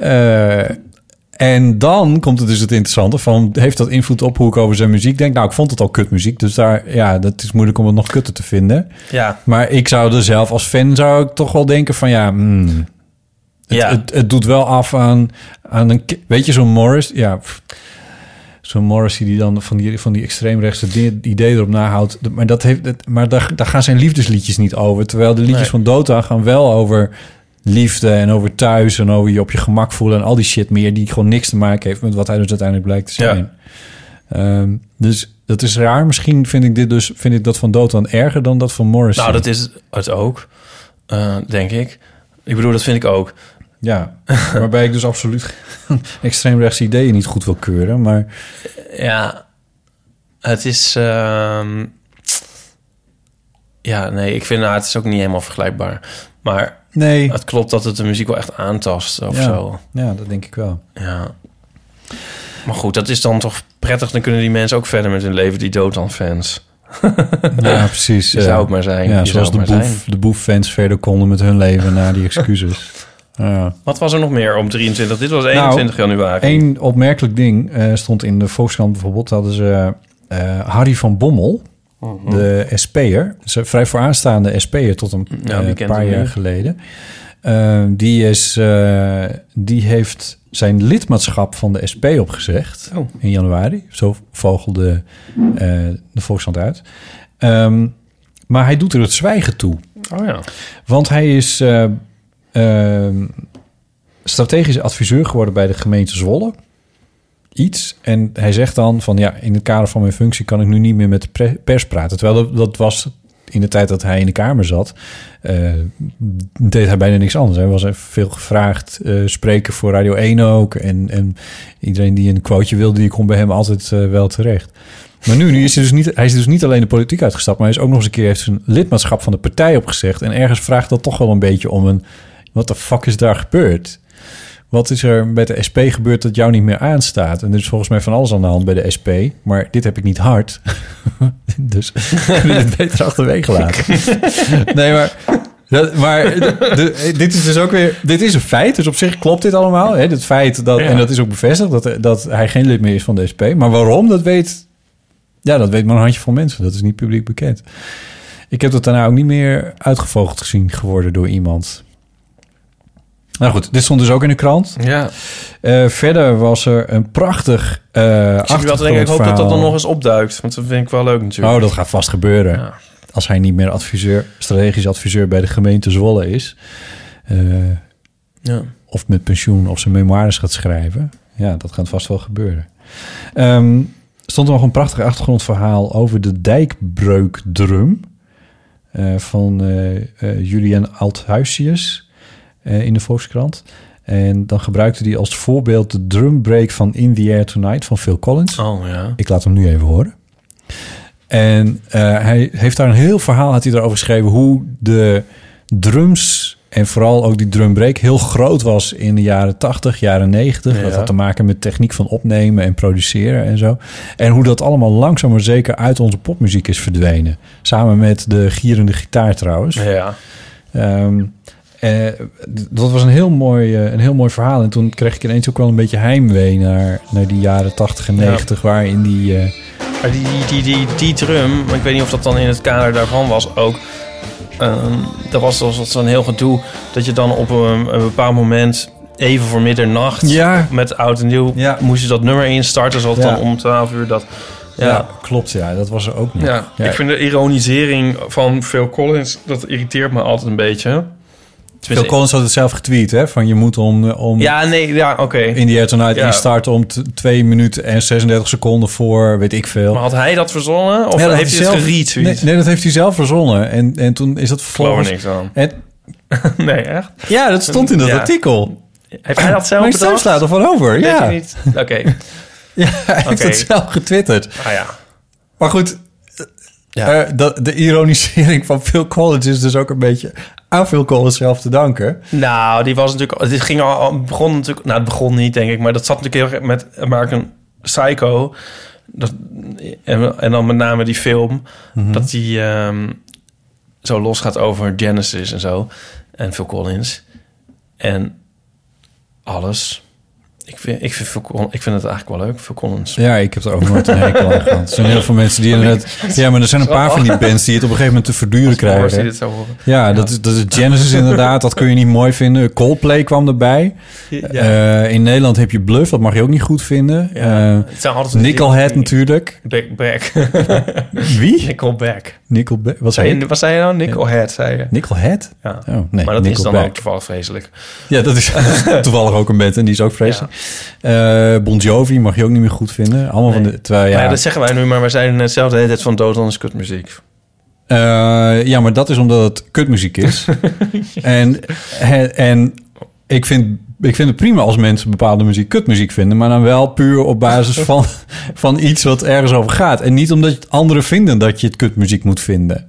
eh, en dan komt het dus het interessante van... heeft dat invloed op hoe ik over zijn muziek denk? Nou, ik vond het al kutmuziek. Dus daar, ja, dat is moeilijk om het nog kutter te vinden. Ja. Maar ik zou er zelf als fan zou ik toch wel denken van... ja, hmm, het, Ja. het, het doet wel af aan, aan een... Weet je, zo'n Morris... Ja, zo'n Morrissey die dan van die, van die extreemrechtse ideeën erop nahoudt. Maar, dat heeft, maar daar, daar gaan zijn liefdesliedjes niet over. Terwijl de liedjes Nee. van Dota gaan wel over liefde en over thuis... en over je op je gemak voelen en al die shit meer... die gewoon niks te maken heeft met wat hij dus uiteindelijk blijkt te zijn. Ehm, dus dat is raar. Misschien vind ik, dit dus, vind ik dat van Dota erger dan dat van Morrissey. Nou, dat is het ook, eh, denk ik. Ik bedoel, dat vind ik ook. Ja, <laughs> waarbij ik dus absoluut <laughs> extreemrechtse ideeën niet goed wil keuren. Maar Ja, het is... ehm, ja, nee, ik vind nou, het is ook niet helemaal vergelijkbaar. Maar nee, het klopt dat het de muziek wel echt aantast of ja, zo. ja, dat denk ik wel. Ja. Maar goed, dat is dan toch prettig. Dan kunnen die mensen ook verder met hun leven, die Dotan-fans. Ja, <laughs> precies. Je eh, zou ook maar zijn. Ja, Je zoals de, boef, de boeffans verder konden met hun leven na die excuses. <laughs> Ja. Wat was er nog meer om 23? Dit was 21 januari. Eén opmerkelijk ding eh, stond in de Volkskrant bijvoorbeeld. Hadden ze eh, Harry van Bommel, Mhm. de SP'er. Ze vrij vooraanstaande SP'er tot een Ja, eh, paar jaar geleden. Eh, die, is, eh, die heeft zijn lidmaatschap van de SP opgezegd Oh. in januari. Zo vogelde eh, de Volkskrant uit. Ehm, maar hij doet er het zwijgen toe. Oh ja. Want hij is eh, ehm, strategisch adviseur geworden bij de gemeente Zwolle. Iets. En hij zegt dan van ja, in het kader van mijn functie kan ik nu niet meer met de pers praten. Terwijl dat, dat was in de tijd dat hij in de Kamer zat, eh, deed hij bijna niks anders. Hij was veel gevraagd, eh, spreken voor Radio 1 ook. En, en iedereen die een quoteje wilde, die kon bij hem altijd eh, wel terecht. Maar nu, nu is hij dus niet, hij is dus niet alleen de politiek uitgestapt, maar hij is ook nog eens een keer heeft zijn lidmaatschap van de partij opgezegd. En ergens vraagt dat toch wel een beetje om een, wat de fuck is daar gebeurd? Wat is er met de SP gebeurd dat jou niet meer aanstaat? En er is volgens mij van alles aan de hand bij de SP. Maar dit heb ik niet hard. <laughs> dus <laughs> kunnen het beter achterwege laten. <laughs> nee, maar... Dat, maar de- de- dit is dus ook weer... Dit is een feit, dus op zich klopt dit allemaal. Hè? Het feit, dat, Ja. en dat is ook bevestigd, dat, dat hij geen lid meer is van de SP. Maar waarom, dat weet... Ja, dat weet maar een handjevol mensen. Dat is niet publiek bekend. Ik heb dat daarna ook niet meer uitgevogeld gezien geworden door iemand. Nou goed, dit stond dus ook in de krant. Ja. Eh, verder was er een prachtig eh Ik, zit wel te denken, ik hoop dat dat dan nog eens opduikt. Want dat vind ik wel leuk natuurlijk. Oh, dat gaat vast gebeuren. Ja. Als hij niet meer adviseur, strategisch adviseur bij de gemeente Zwolle is. eh, Ja. of met pensioen of zijn memoires gaat schrijven. Ja, dat gaat vast wel gebeuren. Ehm, stond er nog een prachtig achtergrondverhaal over de dijkbreukdrum. van Julian Althuisius eh, in de Volkskrant. En dan gebruikte hij als voorbeeld de drumbreak van In the Air Tonight van Phil Collins. Oh ja. Ik laat hem nu even horen. En eh, hij heeft daar een heel verhaal had hij erover geschreven hoe de drums en vooral ook die drumbreak heel groot was in de jaren 80, jaren 90. Ja. Dat had te maken met techniek van opnemen en produceren en zo. En hoe dat allemaal langzaam maar zeker uit onze popmuziek is verdwenen. Samen met de gierende gitaar trouwens. Ja. Ehm, eh, dat was een heel, mooi, eh, een heel mooi verhaal. En toen kreeg ik ineens ook wel een beetje heimwee naar, naar die jaren 80 en Ja. 90, waarin die. eh, die, die, die, die, die drum, maar ik weet niet of dat dan in het kader daarvan was ook. ehm, dat was zoals zo'n heel gedoe dat je dan op een, een bepaald moment even voor middernacht Ja. met oud en nieuw Ja. moest je dat nummer instarten, zoals Ja. dan om 12 uur dat. ja. Ja. klopt. Ja, dat was er ook nog. Ja, ik vind de ironisering van Phil Collins, dat irriteert me altijd een beetje. Phil Collins had het zelf getweet, hè? Van je moet om, eh, om Ja, nee, ja, oké. in die Air Tonight Ja. instarten om t- 2 minuten en 36 seconden voor, weet ik veel. Maar had hij dat verzonnen? Of Ja, dat heeft hij zelf- het? Nee, zoiets? nee, dat heeft hij zelf verzonnen. En, en toen is dat Ik geloof er vervolgens... niks aan. En, <laughs> nee, echt? ja, dat stond in dat Ja. artikel. Heeft hij dat zelf Mijn stem bedacht? slaat ervan over, Weet ja. Oké. <laughs> Ja, hij heeft het zelf getwitterd. Ah ja. Maar goed, Ja. eh, dat, de ironisering van Phil Collins is dus ook een beetje aan Phil Collins zelf te danken. Nou, die was natuurlijk... Het ging al, begon natuurlijk... Nou, het begon niet, denk ik. Maar dat zat natuurlijk heel erg met American Psycho. Dat, en, en dan met name die film. Mhm. Dat die ehm, zo los gaat over Genesis en zo. En Phil Collins. En alles. Ik vind, ik, vind ik het eigenlijk wel leuk, Phil Collins. Ja, ik heb er ook nooit een hekel aan gehad. Er zijn heel veel mensen die <laughs> het... Ja, maar er zijn een paar van die bands die het op een gegeven moment te verduren Als Boris die krijgen. dit zou horen. Ja, dat is, dat is Genesis inderdaad. Dat kun je niet mooi vinden. Coldplay kwam erbij. Eh, in Nederland heb je Bluff. Dat mag je ook niet goed vinden. Ja, Eh, het zijn altijd Nickelhead natuurlijk. Back, back. <laughs> Wie? Nickelback. Nickelback. Wat zei je? Wat zei je nou? Nickelhead, zei je. Nickelhead? Ja. Oh, nee, maar dat is dan ook toevallig vreselijk. Ja, dat is <laughs> toevallig ook een band en die is ook vreselijk. Eh, bon Jovi mag je ook niet meer goed vinden. Allemaal van de... Terwijl, Ja. ja, dat zeggen wij nu, maar wij zijn hetzelfde de hele tijd van dood, is kutmuziek. Eh, ja, maar dat is omdat het kutmuziek is. <laughs> en, en, en ik, vind, ik vind het prima als mensen bepaalde muziek kutmuziek vinden... maar dan wel puur op basis <laughs> van, van iets wat ergens over gaat. En niet omdat anderen vinden dat je het kutmuziek moet vinden.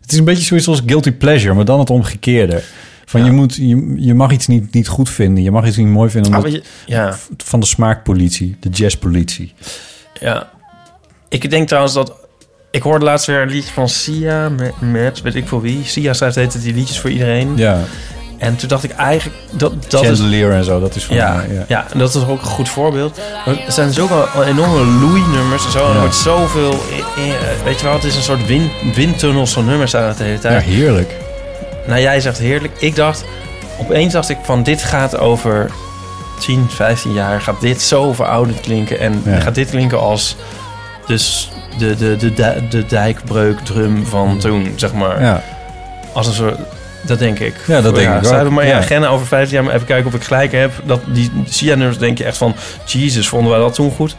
Het is een beetje zoiets als guilty pleasure, maar dan het omgekeerde. Van je, moet, je, je mag iets niet, niet goed vinden. Je mag iets niet mooi vinden. Ah, Omdat, je- ja. Van de smaakpolitie, de jazzpolitie. Ja. Ik denk trouwens dat... Ik hoorde laatst weer een liedje van Sia met, met weet ik voor wie. Sia schrijft heet het die liedjes voor iedereen. Ja. En toen dacht ik eigenlijk... Dat, dat is, Chandelier en zo, dat is van ja, haar, ja. ja. en dat is ook een goed voorbeeld. Maar Er zijn zulke enorme Louis-nummers en zo. En er Ja. wordt zoveel... i- Weet je wel, het is een soort wind, windtunnels van nummers aan het hele Ja, tijd. heerlijk. Nou, jij zegt heerlijk. Ik dacht... Opeens dacht ik van dit gaat over 10, 15 jaar. Gaat dit zo verouderd klinken. En Ja. gaat dit klinken als... Dus de, de, de, de, de dijkbreukdrum van toen, zeg maar. Ja, Als een soort... Dat denk ik. Ja, dat denk ik zouden ook. we maar in Ja. agenda over 15 jaar maar even kijken of ik gelijk heb. Dat die Sia-nummers denk je echt van... Jesus, vonden wij dat toen goed?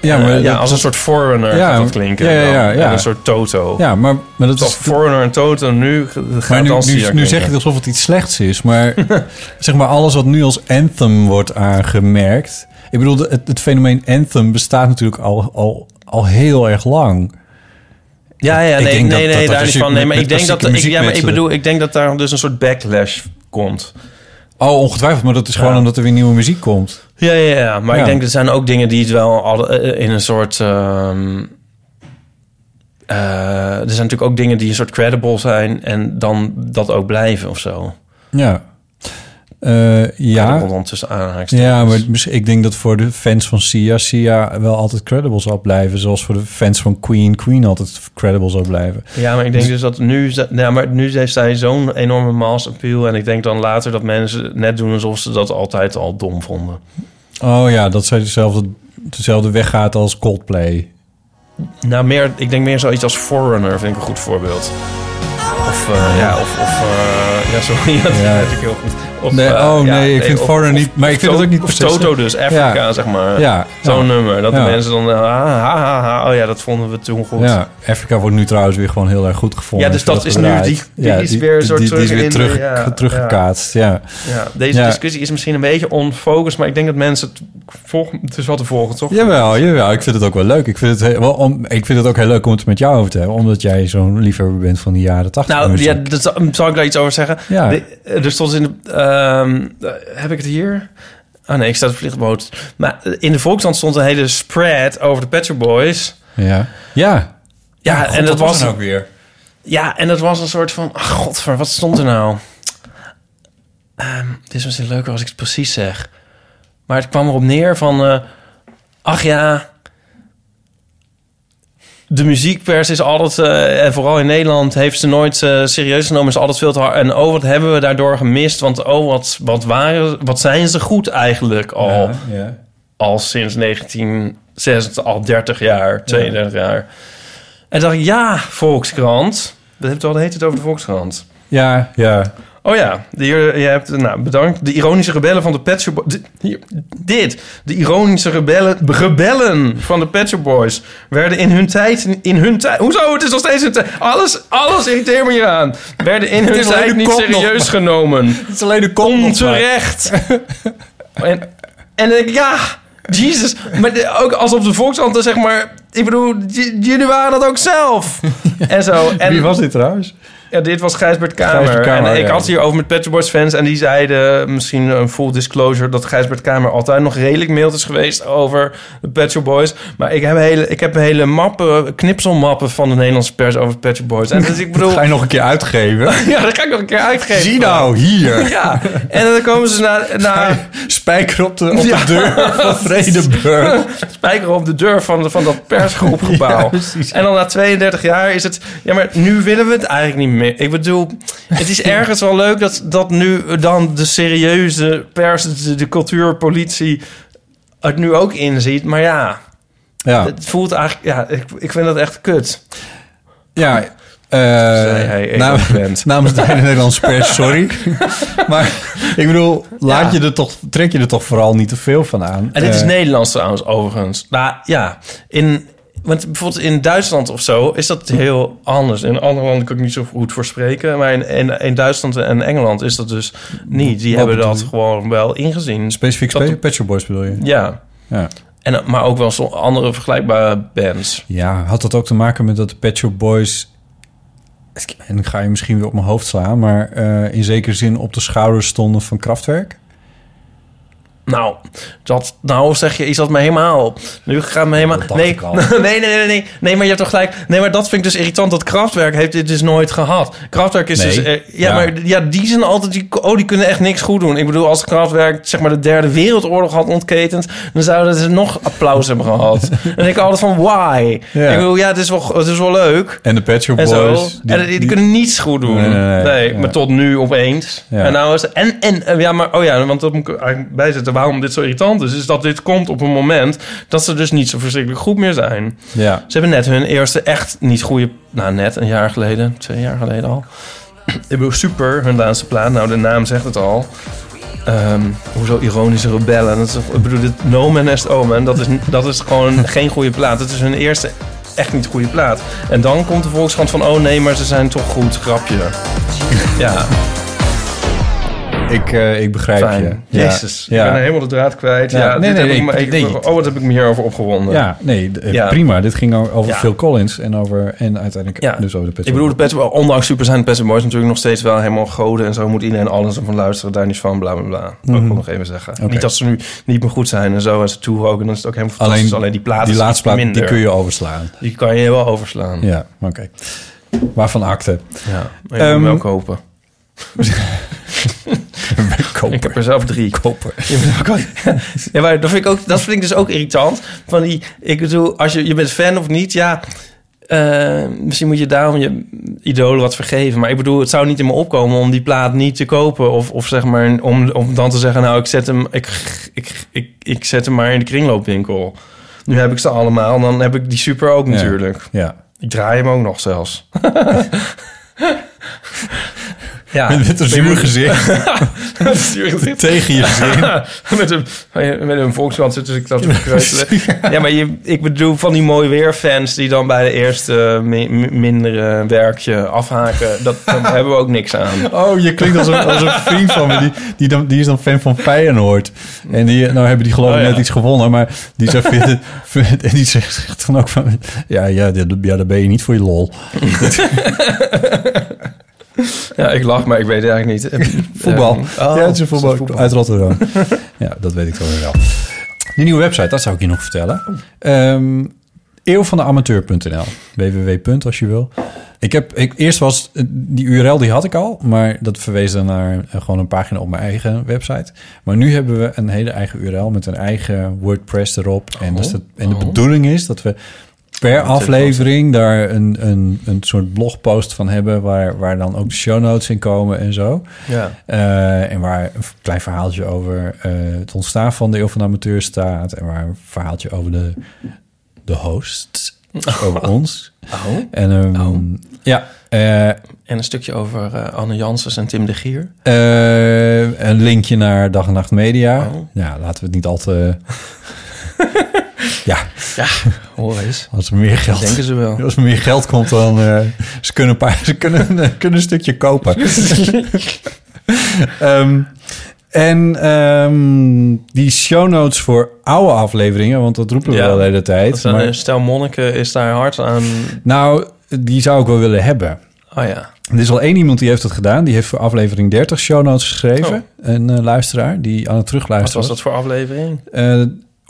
Ja Eh, maar ja, dat- als een soort foreigner Ja, dat klinken. ja, ja, ja, ja. een soort Toto. ja, maar, maar dat Toch is... foreigner en Toto nu gaat nu, nu, nu zeg je het alsof het iets slechts is. Maar <laughs> zeg maar alles wat nu als anthem wordt aangemerkt. Ik bedoel, het, het fenomeen anthem bestaat natuurlijk al, al, al heel erg lang. Ja, ja, Ik nee, nee, nee, daar niet van. Nee, maar ik denk dat... Ik, ja, maar ik bedoel, ik denk dat daar dus een soort backlash komt. Oh, ongetwijfeld. Maar dat is gewoon Ja. omdat er weer nieuwe muziek komt. Ja, ja, ja. Maar Ja. ik denk, er zijn ook dingen die het wel al, eh, in een soort... ehm, eh, er zijn natuurlijk ook dingen die een soort credible zijn... en dan dat ook blijven of zo. Ja. Eh, ja. Ja, maar ik denk dat voor de fans van Sia... Sia wel altijd credible zal blijven. Zoals voor de fans van Queen... Queen altijd credible zal blijven. Ja, maar ik denk dus dat nu... Ja, maar nu heeft zij zo'n enorme mass appeal... en ik denk dan later dat mensen net doen alsof ze dat altijd al dom vonden. Oh ja, dat zij dezelfde, dezelfde weg gaat als Coldplay. Nou, meer, ik denk meer zoiets als Foreigner vind ik een goed voorbeeld. Of, eh, ja, of... of eh, ja, sorry, <laughs> dat Ja. ik heel goed. Of, Nee, eh, oh, ja, nee, ik vind of- Foreigner niet- maar ik vind het ook niet precies- Toto dus, Afrika, Ja. zeg maar. Ja, Zo'n nummer. Dat de mensen dan... eh, ah, ha, ha, ha, oh ja, dat vonden we toen goed. Ja, Afrika wordt nu trouwens weer gewoon heel erg goed gevonden. Ja, dus dat is nu die- die is weer een soort die, die is terug weer de- teruggekaatst. Ja. Ja, deze discussie is misschien een beetje onfocust... maar ik denk dat mensen het volgen... Het is wel te volgen, toch? Jawel, jawel, ik vind het ook wel leuk. Ik vind het, heel, wel om, ik vind het ook heel leuk om het met jou over te hebben. Omdat jij zo'n liefhebber bent van de jaren tachtig. Nou, ja, dat zal, ik daar iets over zeggen. Ja. Er stond in de... ehm, eh, heb ik het hier? Oh nee, ik sta op de vliegboot. Maar in de Volkskrant stond een hele spread over de Pet Shop Boys. Ja. Ja. Ja, God, en dat was... nou ook weer. Ja, en dat was een soort van... Ach, godver, wat stond er nou? Ehm, het is misschien leuker als ik het precies zeg. Maar het kwam erop neer van... eh, ach ja... De muziekpers is altijd... eh, en vooral in Nederland heeft ze nooit eh, serieus genomen. Is altijd veel te hard. En oh, wat hebben we daardoor gemist? Want oh, wat, wat, waren, wat zijn ze goed eigenlijk al? Ja, ja. al sinds 1960, al 30 jaar, 32 jaar. En dacht ik, ja, Volkskrant. We hebben het al de hele tijd over de Volkskrant. Ja, ja. Oh ja, hier- je hebt, nou, bedankt. De ironische rebellen van de Pet Shop Boys. Dit. De ironische rebellen, rebellen van de Pet Shop Boys werden in hun tijd... In hun tijd... Hoezo? Het is nog steeds hun tijd. Alles, alles irriteert me hier aan. Werden in <laughs> hun tijd niet nog, serieus genomen. <laughs> Het is alleen de kop. Onterecht. <laughs> en, en ik, ja, Jesus. Maar de- ook alsof de Volkskrant dan zeg maar... Ik bedoel, jullie waren dat ook zelf. En zo. En, Wie was dit trouwens? Ja, dit was Gijsbert Kamer. Gijsbert Kamer, en ik ja. had hier over met Pet Shop Boys fans... en die zeiden, misschien een full disclosure... dat Gijsbert Kamer altijd nog redelijk mild is geweest... over de Pet Shop Boys. Maar ik heb hele, ik heb hele mappen, knipselmappen... van de Nederlandse pers over Pet Shop Boys. En dus ik <laughs> bedoel... Ga je nog een keer uitgeven? <laughs> Ja, dat ga ik nog een keer uitgeven. Zie nou, hier. <laughs> Ja, en dan komen ze naar... naar Spijker op de, op de Ja. deur van Vredenburg. spijker op de deur van, de, van dat persgroepgebouw. Ja, en dan na 32 jaar is het... Ja, maar nu willen we het eigenlijk niet meer. Ik bedoel, het is <laughs> ergens wel leuk dat, dat nu dan de serieuze pers, de, de cultuurpolitie... het nu ook inziet. Maar ja, Ja, het voelt eigenlijk... Ja, ik, ik vind dat echt kut. ja. Zei hij nam- eloquent. <laughs> namens de hele Nederlandse pers, sorry. <laughs> maar ik bedoel, laat je er toch, trek je er toch vooral niet te veel van aan. En dit is Eh, Nederlands trouwens, overigens. Nou ja, in, want bijvoorbeeld in Duitsland of zo is dat heel anders. In andere landen kan ik niet zo goed voor spreken. Maar in, in, in Duitsland en Engeland is dat dus niet. Die Wat hebben dat je? gewoon wel ingezien. Specifiek Dat- Pet Shop Boys bedoel je? Ja. Ja. En, maar ook wel andere vergelijkbare bands. Ja, had dat ook te maken met dat de Pet Shop Boys... En dan ga je misschien weer op mijn hoofd slaan... maar eh, in zekere zin op de schouders stonden van Kraftwerk? Nou, dat, nou zeg je iets wat me helemaal... Nu gaat me helemaal... Dat Nee, <laughs> nee, nee, nee, nee. Nee, maar je hebt toch gelijk... Nee, maar dat vind ik dus irritant. Dat Kraftwerk heeft dit dus nooit gehad. Kraftwerk is Nee. dus... eh, ja, Ja. maar ja, die zijn altijd... Die, oh, die kunnen echt niks goed doen. Ik bedoel, als Kraftwerk zeg maar de derde wereldoorlog had ontketend... dan zouden ze nog applaus hebben <laughs> gehad. en denk ik altijd van, why? Ja. Ik bedoel, ja, het is wel, het is wel leuk. En de Pet Shop En zo. Boys. en die, die kunnen niets goed doen. Nee, nee, nee. Ja. maar tot nu opeens. En nou is en, en ja, maar oh ja, want dat moet ik eigenlijk bijzetten. Waarom dit zo irritant is, is dat dit komt op een moment dat ze dus niet zo verschrikkelijk goed meer zijn. Ja. Ze hebben net hun eerste echt niet goede, nou net een jaar geleden, twee jaar geleden al. Ik bedoel, super, hun laatste plaat. Nou, de naam zegt het al. Ehm, hoezo ironische rebellen? Dat is, ik bedoel, dit No Man Est Omen, dat is, dat is gewoon <laughs> geen goede plaat. Het is hun eerste echt niet goede plaat. En dan komt de Volkskrant van, oh nee, maar ze zijn toch goed, grapje. Ja, Ik, eh, ik begrijp fijn. je. Ja. Jezus, ik Ja. ben helemaal de draad kwijt. Ja, Ja, nee, nee, nee, ik- nee. Oh, wat heb ik me hierover opgewonden. Ja, nee, eh, Ja. prima. Dit ging over. Phil Collins en over en uiteindelijk Ja. dus over de Pet Ik bedoel, de Pet, ondanks Super zijn de Pet Boys natuurlijk nog steeds wel helemaal goden. En zo moet iedereen alles ervan luisteren. Daar niet van, bla bla bla. Dat wil ik nog even zeggen. Niet dat ze nu niet meer goed zijn en zo. En ze toe ook. En dan is het ook helemaal fantastisch. alleen, Alleen, die plaat die laatste plaat, minder. die kun je overslaan. Die kan je wel overslaan. Ja, oké. Waarvan akte? Ja, Ehm, wel kopen. <laughs> <laughs> Koper. Ik heb er zelf drie. Koper. <laughs> Ja, maar dat vind, ik ook, dat vind ik dus ook irritant. Van die, ik bedoel, als je, je bent fan of niet, ja... eh, misschien moet je daarom je idolen wat vergeven. Maar ik bedoel, het zou niet in me opkomen om die plaat niet te kopen. Of, of zeg maar, om, om dan te zeggen... nou, ik zet, hem, ik, ik, ik, ik zet hem maar in de kringloopwinkel. Nu heb ik ze allemaal. Dan heb ik die super ook Ja. natuurlijk. Ja. Ik draai hem ook nog zelfs. <laughs> ja, Met een zuur gezicht <laughs> Met een zuur gezicht. tegen je zin. <laughs> met, een, met een volkskrant zit dus ik dat te <laughs> ja, maar je, ik bedoel van die mooi weerfans die dan bij de eerste mi- mi- mindere werkje afhaken. Dat, daar hebben we ook niks aan. Oh, je klinkt als een, als een vriend van me. Die, die, dan, die is dan fan van Feyenoord. En die, nou hebben die geloof ik Oh, ja. net iets gewonnen. Maar die het- vindt- en die zegt, dan ook van... Ja, ja, ja, daar ben je niet voor je lol. Ja, ik lach, maar ik weet het eigenlijk niet. <laughs> Voetbal. Oh, ja, het is een voetbal, voetbal. uit Rotterdam. <laughs> ja, dat weet ik toch wel. De nieuwe website, dat zou ik je nog vertellen. Ehm eeuwvandeamateur.nl www. als je wil. Ik heb, ik, eerst was die URL die had ik al, maar dat verwees dan naar eh, gewoon een pagina op mijn eigen website. Maar nu hebben we een hele eigen URL met een eigen WordPress erop. En, dus dat, en de oh. bedoeling is dat we per aflevering daar een, een, een soort blogpost van hebben... Waar, waar dan ook de show notes in komen en zo. Ja. Eh, en waar een klein verhaaltje over eh, het ontstaan van de Eeuw van de Amateur staat. En waar een verhaaltje over de, de host, <laughs> over ons. Oh. En Oh. ja, eh, En een stukje over Anne Janssens en Tim de Gier. een linkje naar Dag en Nacht Media. Ja, laten we het niet al te... <laughs> ja, Ja, hoor eens. <laughs> als er meer Dat geld... denken ze wel. <laughs> Als er meer geld komt, dan eh, ze kunnen, een paar, ze kunnen, eh, kunnen een stukje kopen. <laughs> Ehm, en ehm, die show notes voor oude afleveringen, want dat roepen we Ja, wel de hele tijd. een Maar, eh, stel monniken is daar hard aan... nou, die zou ik wel willen hebben. Oh ja. Er is al één iemand die heeft dat gedaan. Die heeft voor aflevering 30 show notes geschreven. Een eh, luisteraar die aan het Wat terugluisteren was dat voor aflevering?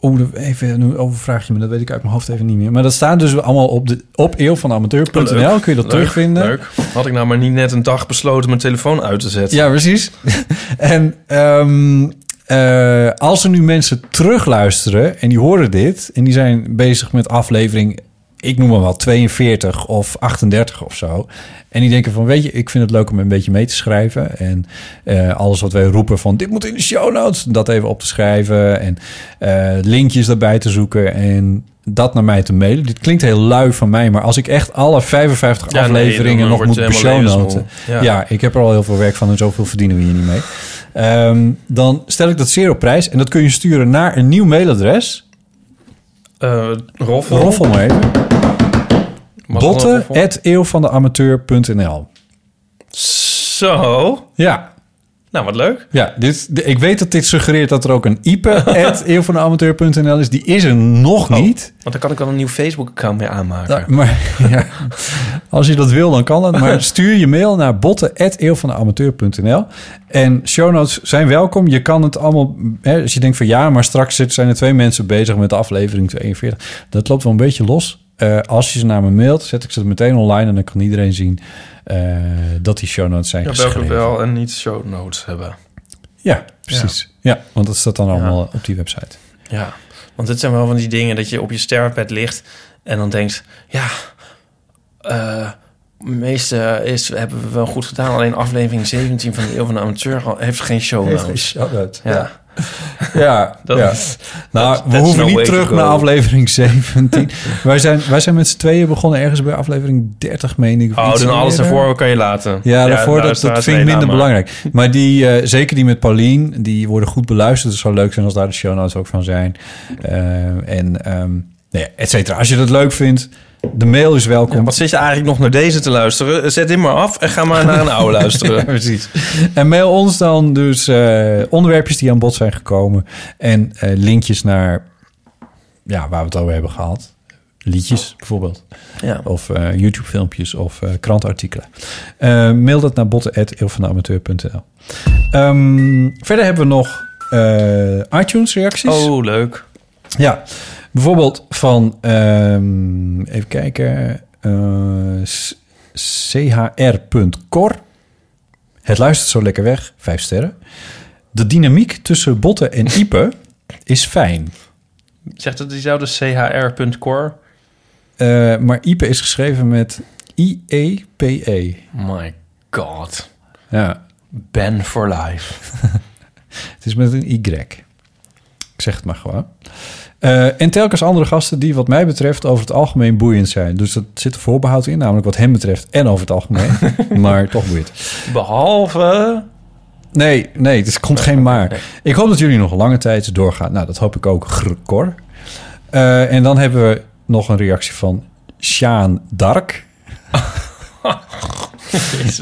Oh, even, nu overvraag je me, dat weet ik uit mijn hoofd even niet meer. Maar dat staat dus allemaal op, de, op eeuwvanamateur.nl. Kun je dat Leuk, terugvinden. Leuk. Had ik nou maar niet net een dag besloten mijn telefoon uit te zetten. Ja, precies. <laughs> en ehm, eh, als er nu mensen terugluisteren en die horen dit... en die zijn bezig met aflevering, ik noem maar wat, 42 of 38 of zo... en die denken van, weet je, ik vind het leuk om een beetje mee te schrijven... en eh, alles wat wij roepen van, dit moet in de show notes... dat even op te schrijven en eh, linkjes daarbij te zoeken... en dat naar mij te mailen. Dit klinkt heel lui van mij, maar als ik echt alle 55 Ja, nee, afleveringen nog moet persoonnoten... levensmol. Ja. Ja. ik heb er al heel veel werk van en zoveel verdienen we hier niet mee. Ehm, dan stel ik dat zeer op prijs en dat kun je sturen naar een nieuw mailadres. Eh, roffel. Roffel maar even. Botten.eeuwvandeamateur.nl Zo. Ja, Nou, wat leuk. Ja, dit, de- ik weet dat dit suggereert dat er ook een ipe.eeuwvandeamateur.nl <laughs> is. Die is er nog Oh. niet. Want daar kan ik dan een nieuw Facebook-account mee aanmaken. Nou, maar <laughs> ja, als je dat wil, dan kan dat. Maar <laughs> stuur je mail naar botten.eeuwvandeamateur.nl. En show notes zijn welkom. Je kan het allemaal... Hè, als je denkt van ja, maar straks zijn er twee mensen bezig met de aflevering 42. Dat loopt wel een beetje los. Eh, als je ze naar me mailt, zet ik ze meteen online... en dan kan iedereen zien eh, dat die show notes zijn Ja, welke geschreven. wel en niet show notes hebben. Ja, precies. Ja. want dat staat dan allemaal op die website. Ja, want dit zijn wel van die dingen dat je op je sterrenbed ligt en dan denkt, ja, eh meeste is, hebben we wel goed gedaan. Alleen aflevering 17 van de Eeuw van de Amateur heeft geen show Heeft notes. geen show-notes, Ja. ja. <laughs> Ja, Dat- ja. Nou, we hoeven no niet terug naar aflevering <laughs> 17. wij, zijn, wij zijn met z'n tweeën begonnen ergens bij aflevering 30, meen ik. Oh, dan alles daarvoor kan je laten. Ja, daarvoor, nou, dat, dat vind ik minder belangrijk. Maar die, eh, zeker die met Paulien, die worden goed beluisterd. Het zou leuk zijn als daar de show notes ook van zijn. Eh, en, ehm nee, et cetera. Als je dat leuk vindt, de mail is welkom. Ja, wat zit je eigenlijk nog naar deze te luisteren? Zet dit maar af en ga maar naar een oude <laughs> luisteren. Ja, precies. En mail ons dan dus eh, onderwerpjes die aan bod zijn gekomen. En eh, linkjes naar ja, waar we het over hebben gehad. Liedjes bijvoorbeeld. Ja. Of eh, YouTube-filmpjes of eh, krantartikelen. Eh, mail dat naar botten.eeuwvandeamateur.nl Ehm Verder hebben we nog eh, iTunes-reacties. Oh, leuk. Ja, bijvoorbeeld van, ehm, even kijken, eh, s- chr.cor. Het luistert zo lekker weg, vijf sterren. De dynamiek tussen Botten en Ipe <laughs> is fijn. Zegt het diezelfde chr.core? Eh, maar Ipe is geschreven met I-E-P-E. My god. Ja, Ben for life. <laughs> het is met een Y. Ik zeg het maar gewoon. Eh, en telkens andere gasten die wat mij betreft over het algemeen boeiend zijn. Dus dat zit er voorbehoud in, namelijk wat hem betreft en over het algemeen. <laughs> maar toch boeiend. Behalve... Nee, nee, er komt geen <laughs> maar. Ik hoop dat jullie nog lange tijd doorgaan. Nou, dat hoop ik ook, Grkor. Eh en dan hebben we nog een reactie van Sjaan Dark. <laughs>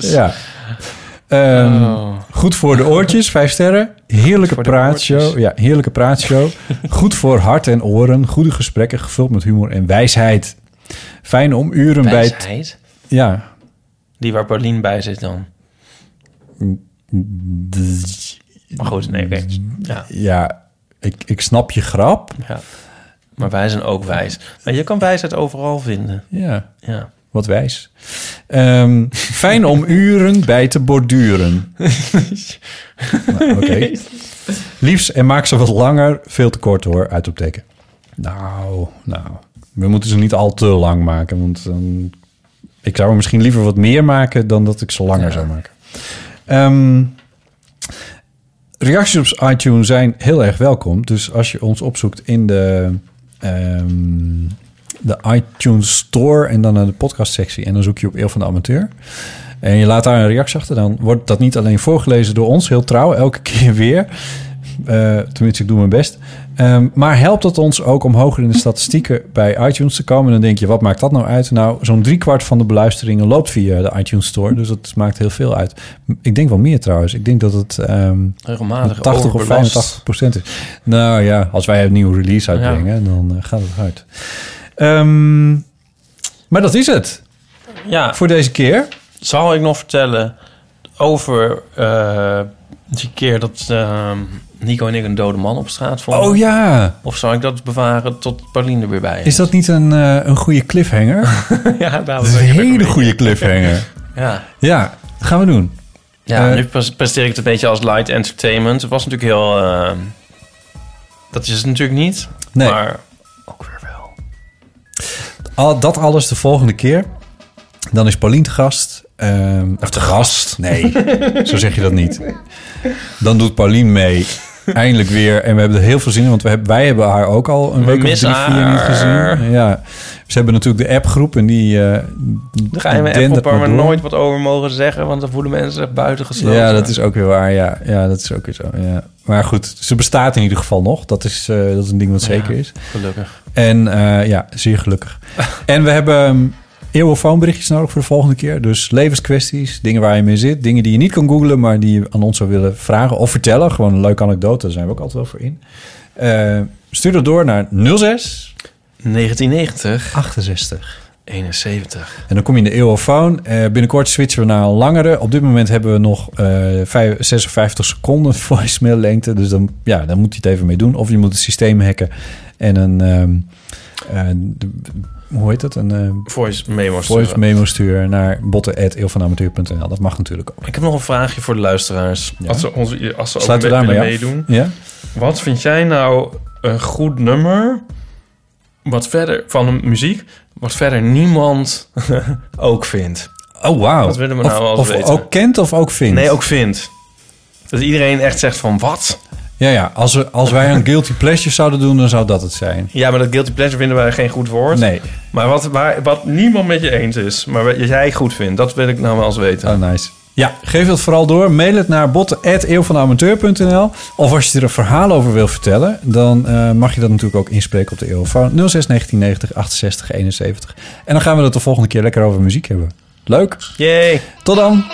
Ja. Ehm, Oh. Goed voor de oortjes, <laughs> vijf sterren. Heerlijke praatshow. Ja, heerlijke praatshow. <laughs> Goed voor hart en oren. Goede gesprekken, gevuld met humor en wijsheid. Fijn om uren bij... het- Wijsheid? Ja. Die waar Paulien bij zit dan. Maar goed, nee, oké. Ja. Ja, ik, ik snap je grap. ja. Maar wij zijn ook wijs. Maar je kan wijsheid overal vinden. Ja. Ja. Wat wijs. Ehm, <laughs> fijn om uren bij te borduren. Nou, Oké. Liefst en maak ze wat langer. Veel te kort hoor, uitopteken. Nou, nou. We moeten ze niet al te lang maken. Want ik zou er misschien liever wat meer maken... dan dat ik ze langer Ja. zou maken. Ehm, reacties op iTunes zijn heel erg welkom. Dus als je ons opzoekt in de... de iTunes Store en dan naar de podcastsectie. En dan zoek je op Eeuw van de Amateur. En je laat daar een reactie achter. Dan wordt dat niet alleen voorgelezen door ons, heel trouw, elke <laughs> keer weer. Eh, tenminste, ik doe mijn best. Ehm, maar helpt het ons ook om hoger in de statistieken bij iTunes te komen? En dan denk je, wat maakt dat nou uit? Nou, zo'n driekwart van de beluisteringen loopt via de iTunes Store. Dus dat maakt heel veel uit. Ik denk wel meer trouwens. Ik denk dat het ehm, Regelmatig 80 of overbelast. 85 procent is. Nou ja, als wij een nieuwe release uitbrengen, dan eh, gaat het hard. Ehm, maar dat is het Ja, voor deze keer. zal ik nog vertellen over eh, die keer dat eh, Nico en ik een dode man op straat vonden? Oh ja, Of zal ik dat bewaren tot Pauline er weer bij is dat niet een, eh, een goede cliffhanger? <laughs> ja, Dat is een hele goede cliffhanger. <laughs> Ja, Ja, dat gaan we doen. ja Eh, nu pres- presenteer ik het een beetje als light entertainment. Het was natuurlijk heel... eh, dat is het natuurlijk niet. Nee. Maar. Al, dat alles de volgende keer. Dan is Paulien te gast. Ehm, of te gast? Nee, zo zeg je dat niet. Dan doet Paulien mee. Eindelijk weer. En we hebben er heel veel zin in. Want we hebben, wij hebben haar ook al een We week of drie, vier niet gezien. Ja. Ze hebben natuurlijk de appgroep. En die, die Daar ga je met door. nooit wat over mogen zeggen... want dan voelen mensen zich buitengesloten. Ja, dat is ook weer waar. Ja, ja dat is ook weer zo. Ja. Maar goed, ze bestaat in ieder geval nog. Dat is, eh, dat is een ding wat zeker Ja, is. Gelukkig. En eh, ja, zeer gelukkig. <laughs> en we hebben eeuwenfoonberichtjes nodig voor de volgende keer. Dus levenskwesties, dingen waar je mee zit. Dingen die je niet kan googlen, maar die je aan ons zou willen vragen of vertellen. Gewoon een leuke anekdote, daar zijn we ook altijd wel voor in. Eh, stuur dat door naar 06 1990, 68. 71. En dan kom je in de eeuwofoon. Eh binnenkort switchen we naar een langere. Op dit moment hebben we nog eh, vijf- 56 seconden <laughs> voicemail lengte. Dus dan, ja, dan moet je het even mee doen. Of je moet het systeem hacken en een... ehm, eh, de- hoe heet dat? Een eh, Voice memo voice memo sturen naar botten.eeuwvanamateur.nl. Dat mag natuurlijk ook. Ik heb nog een vraagje voor de luisteraars. Ja. Als ze, ons, als ze ook Sluiten we mee- af? meedoen. Ja? Wat vind jij nou een goed nummer? Wat verder van een muziek, wat verder niemand <laughs> ook vindt. Oh, wauw. Dat willen we nou wel of weten. ook kent of ook vindt? Nee, ook vindt. Dat iedereen echt zegt van wat? Ja, ja. Als, we, als wij een guilty pleasure zouden doen, dan zou dat het zijn. Ja, maar dat guilty pleasure vinden wij geen goed woord. Nee. Maar wat, waar, wat niemand met je eens is, maar wat jij goed vindt, dat wil ik nou wel eens weten. Oh, nice. Ja, geef het vooral door. Mail het naar botten.eeuwvanamateur.nl Of als je er een verhaal over wil vertellen... dan eh, mag je dat natuurlijk ook inspreken op de eeuwfoon 06 1990 68 71. En dan gaan we het de volgende keer lekker over muziek hebben. Leuk. Yay! Tot dan.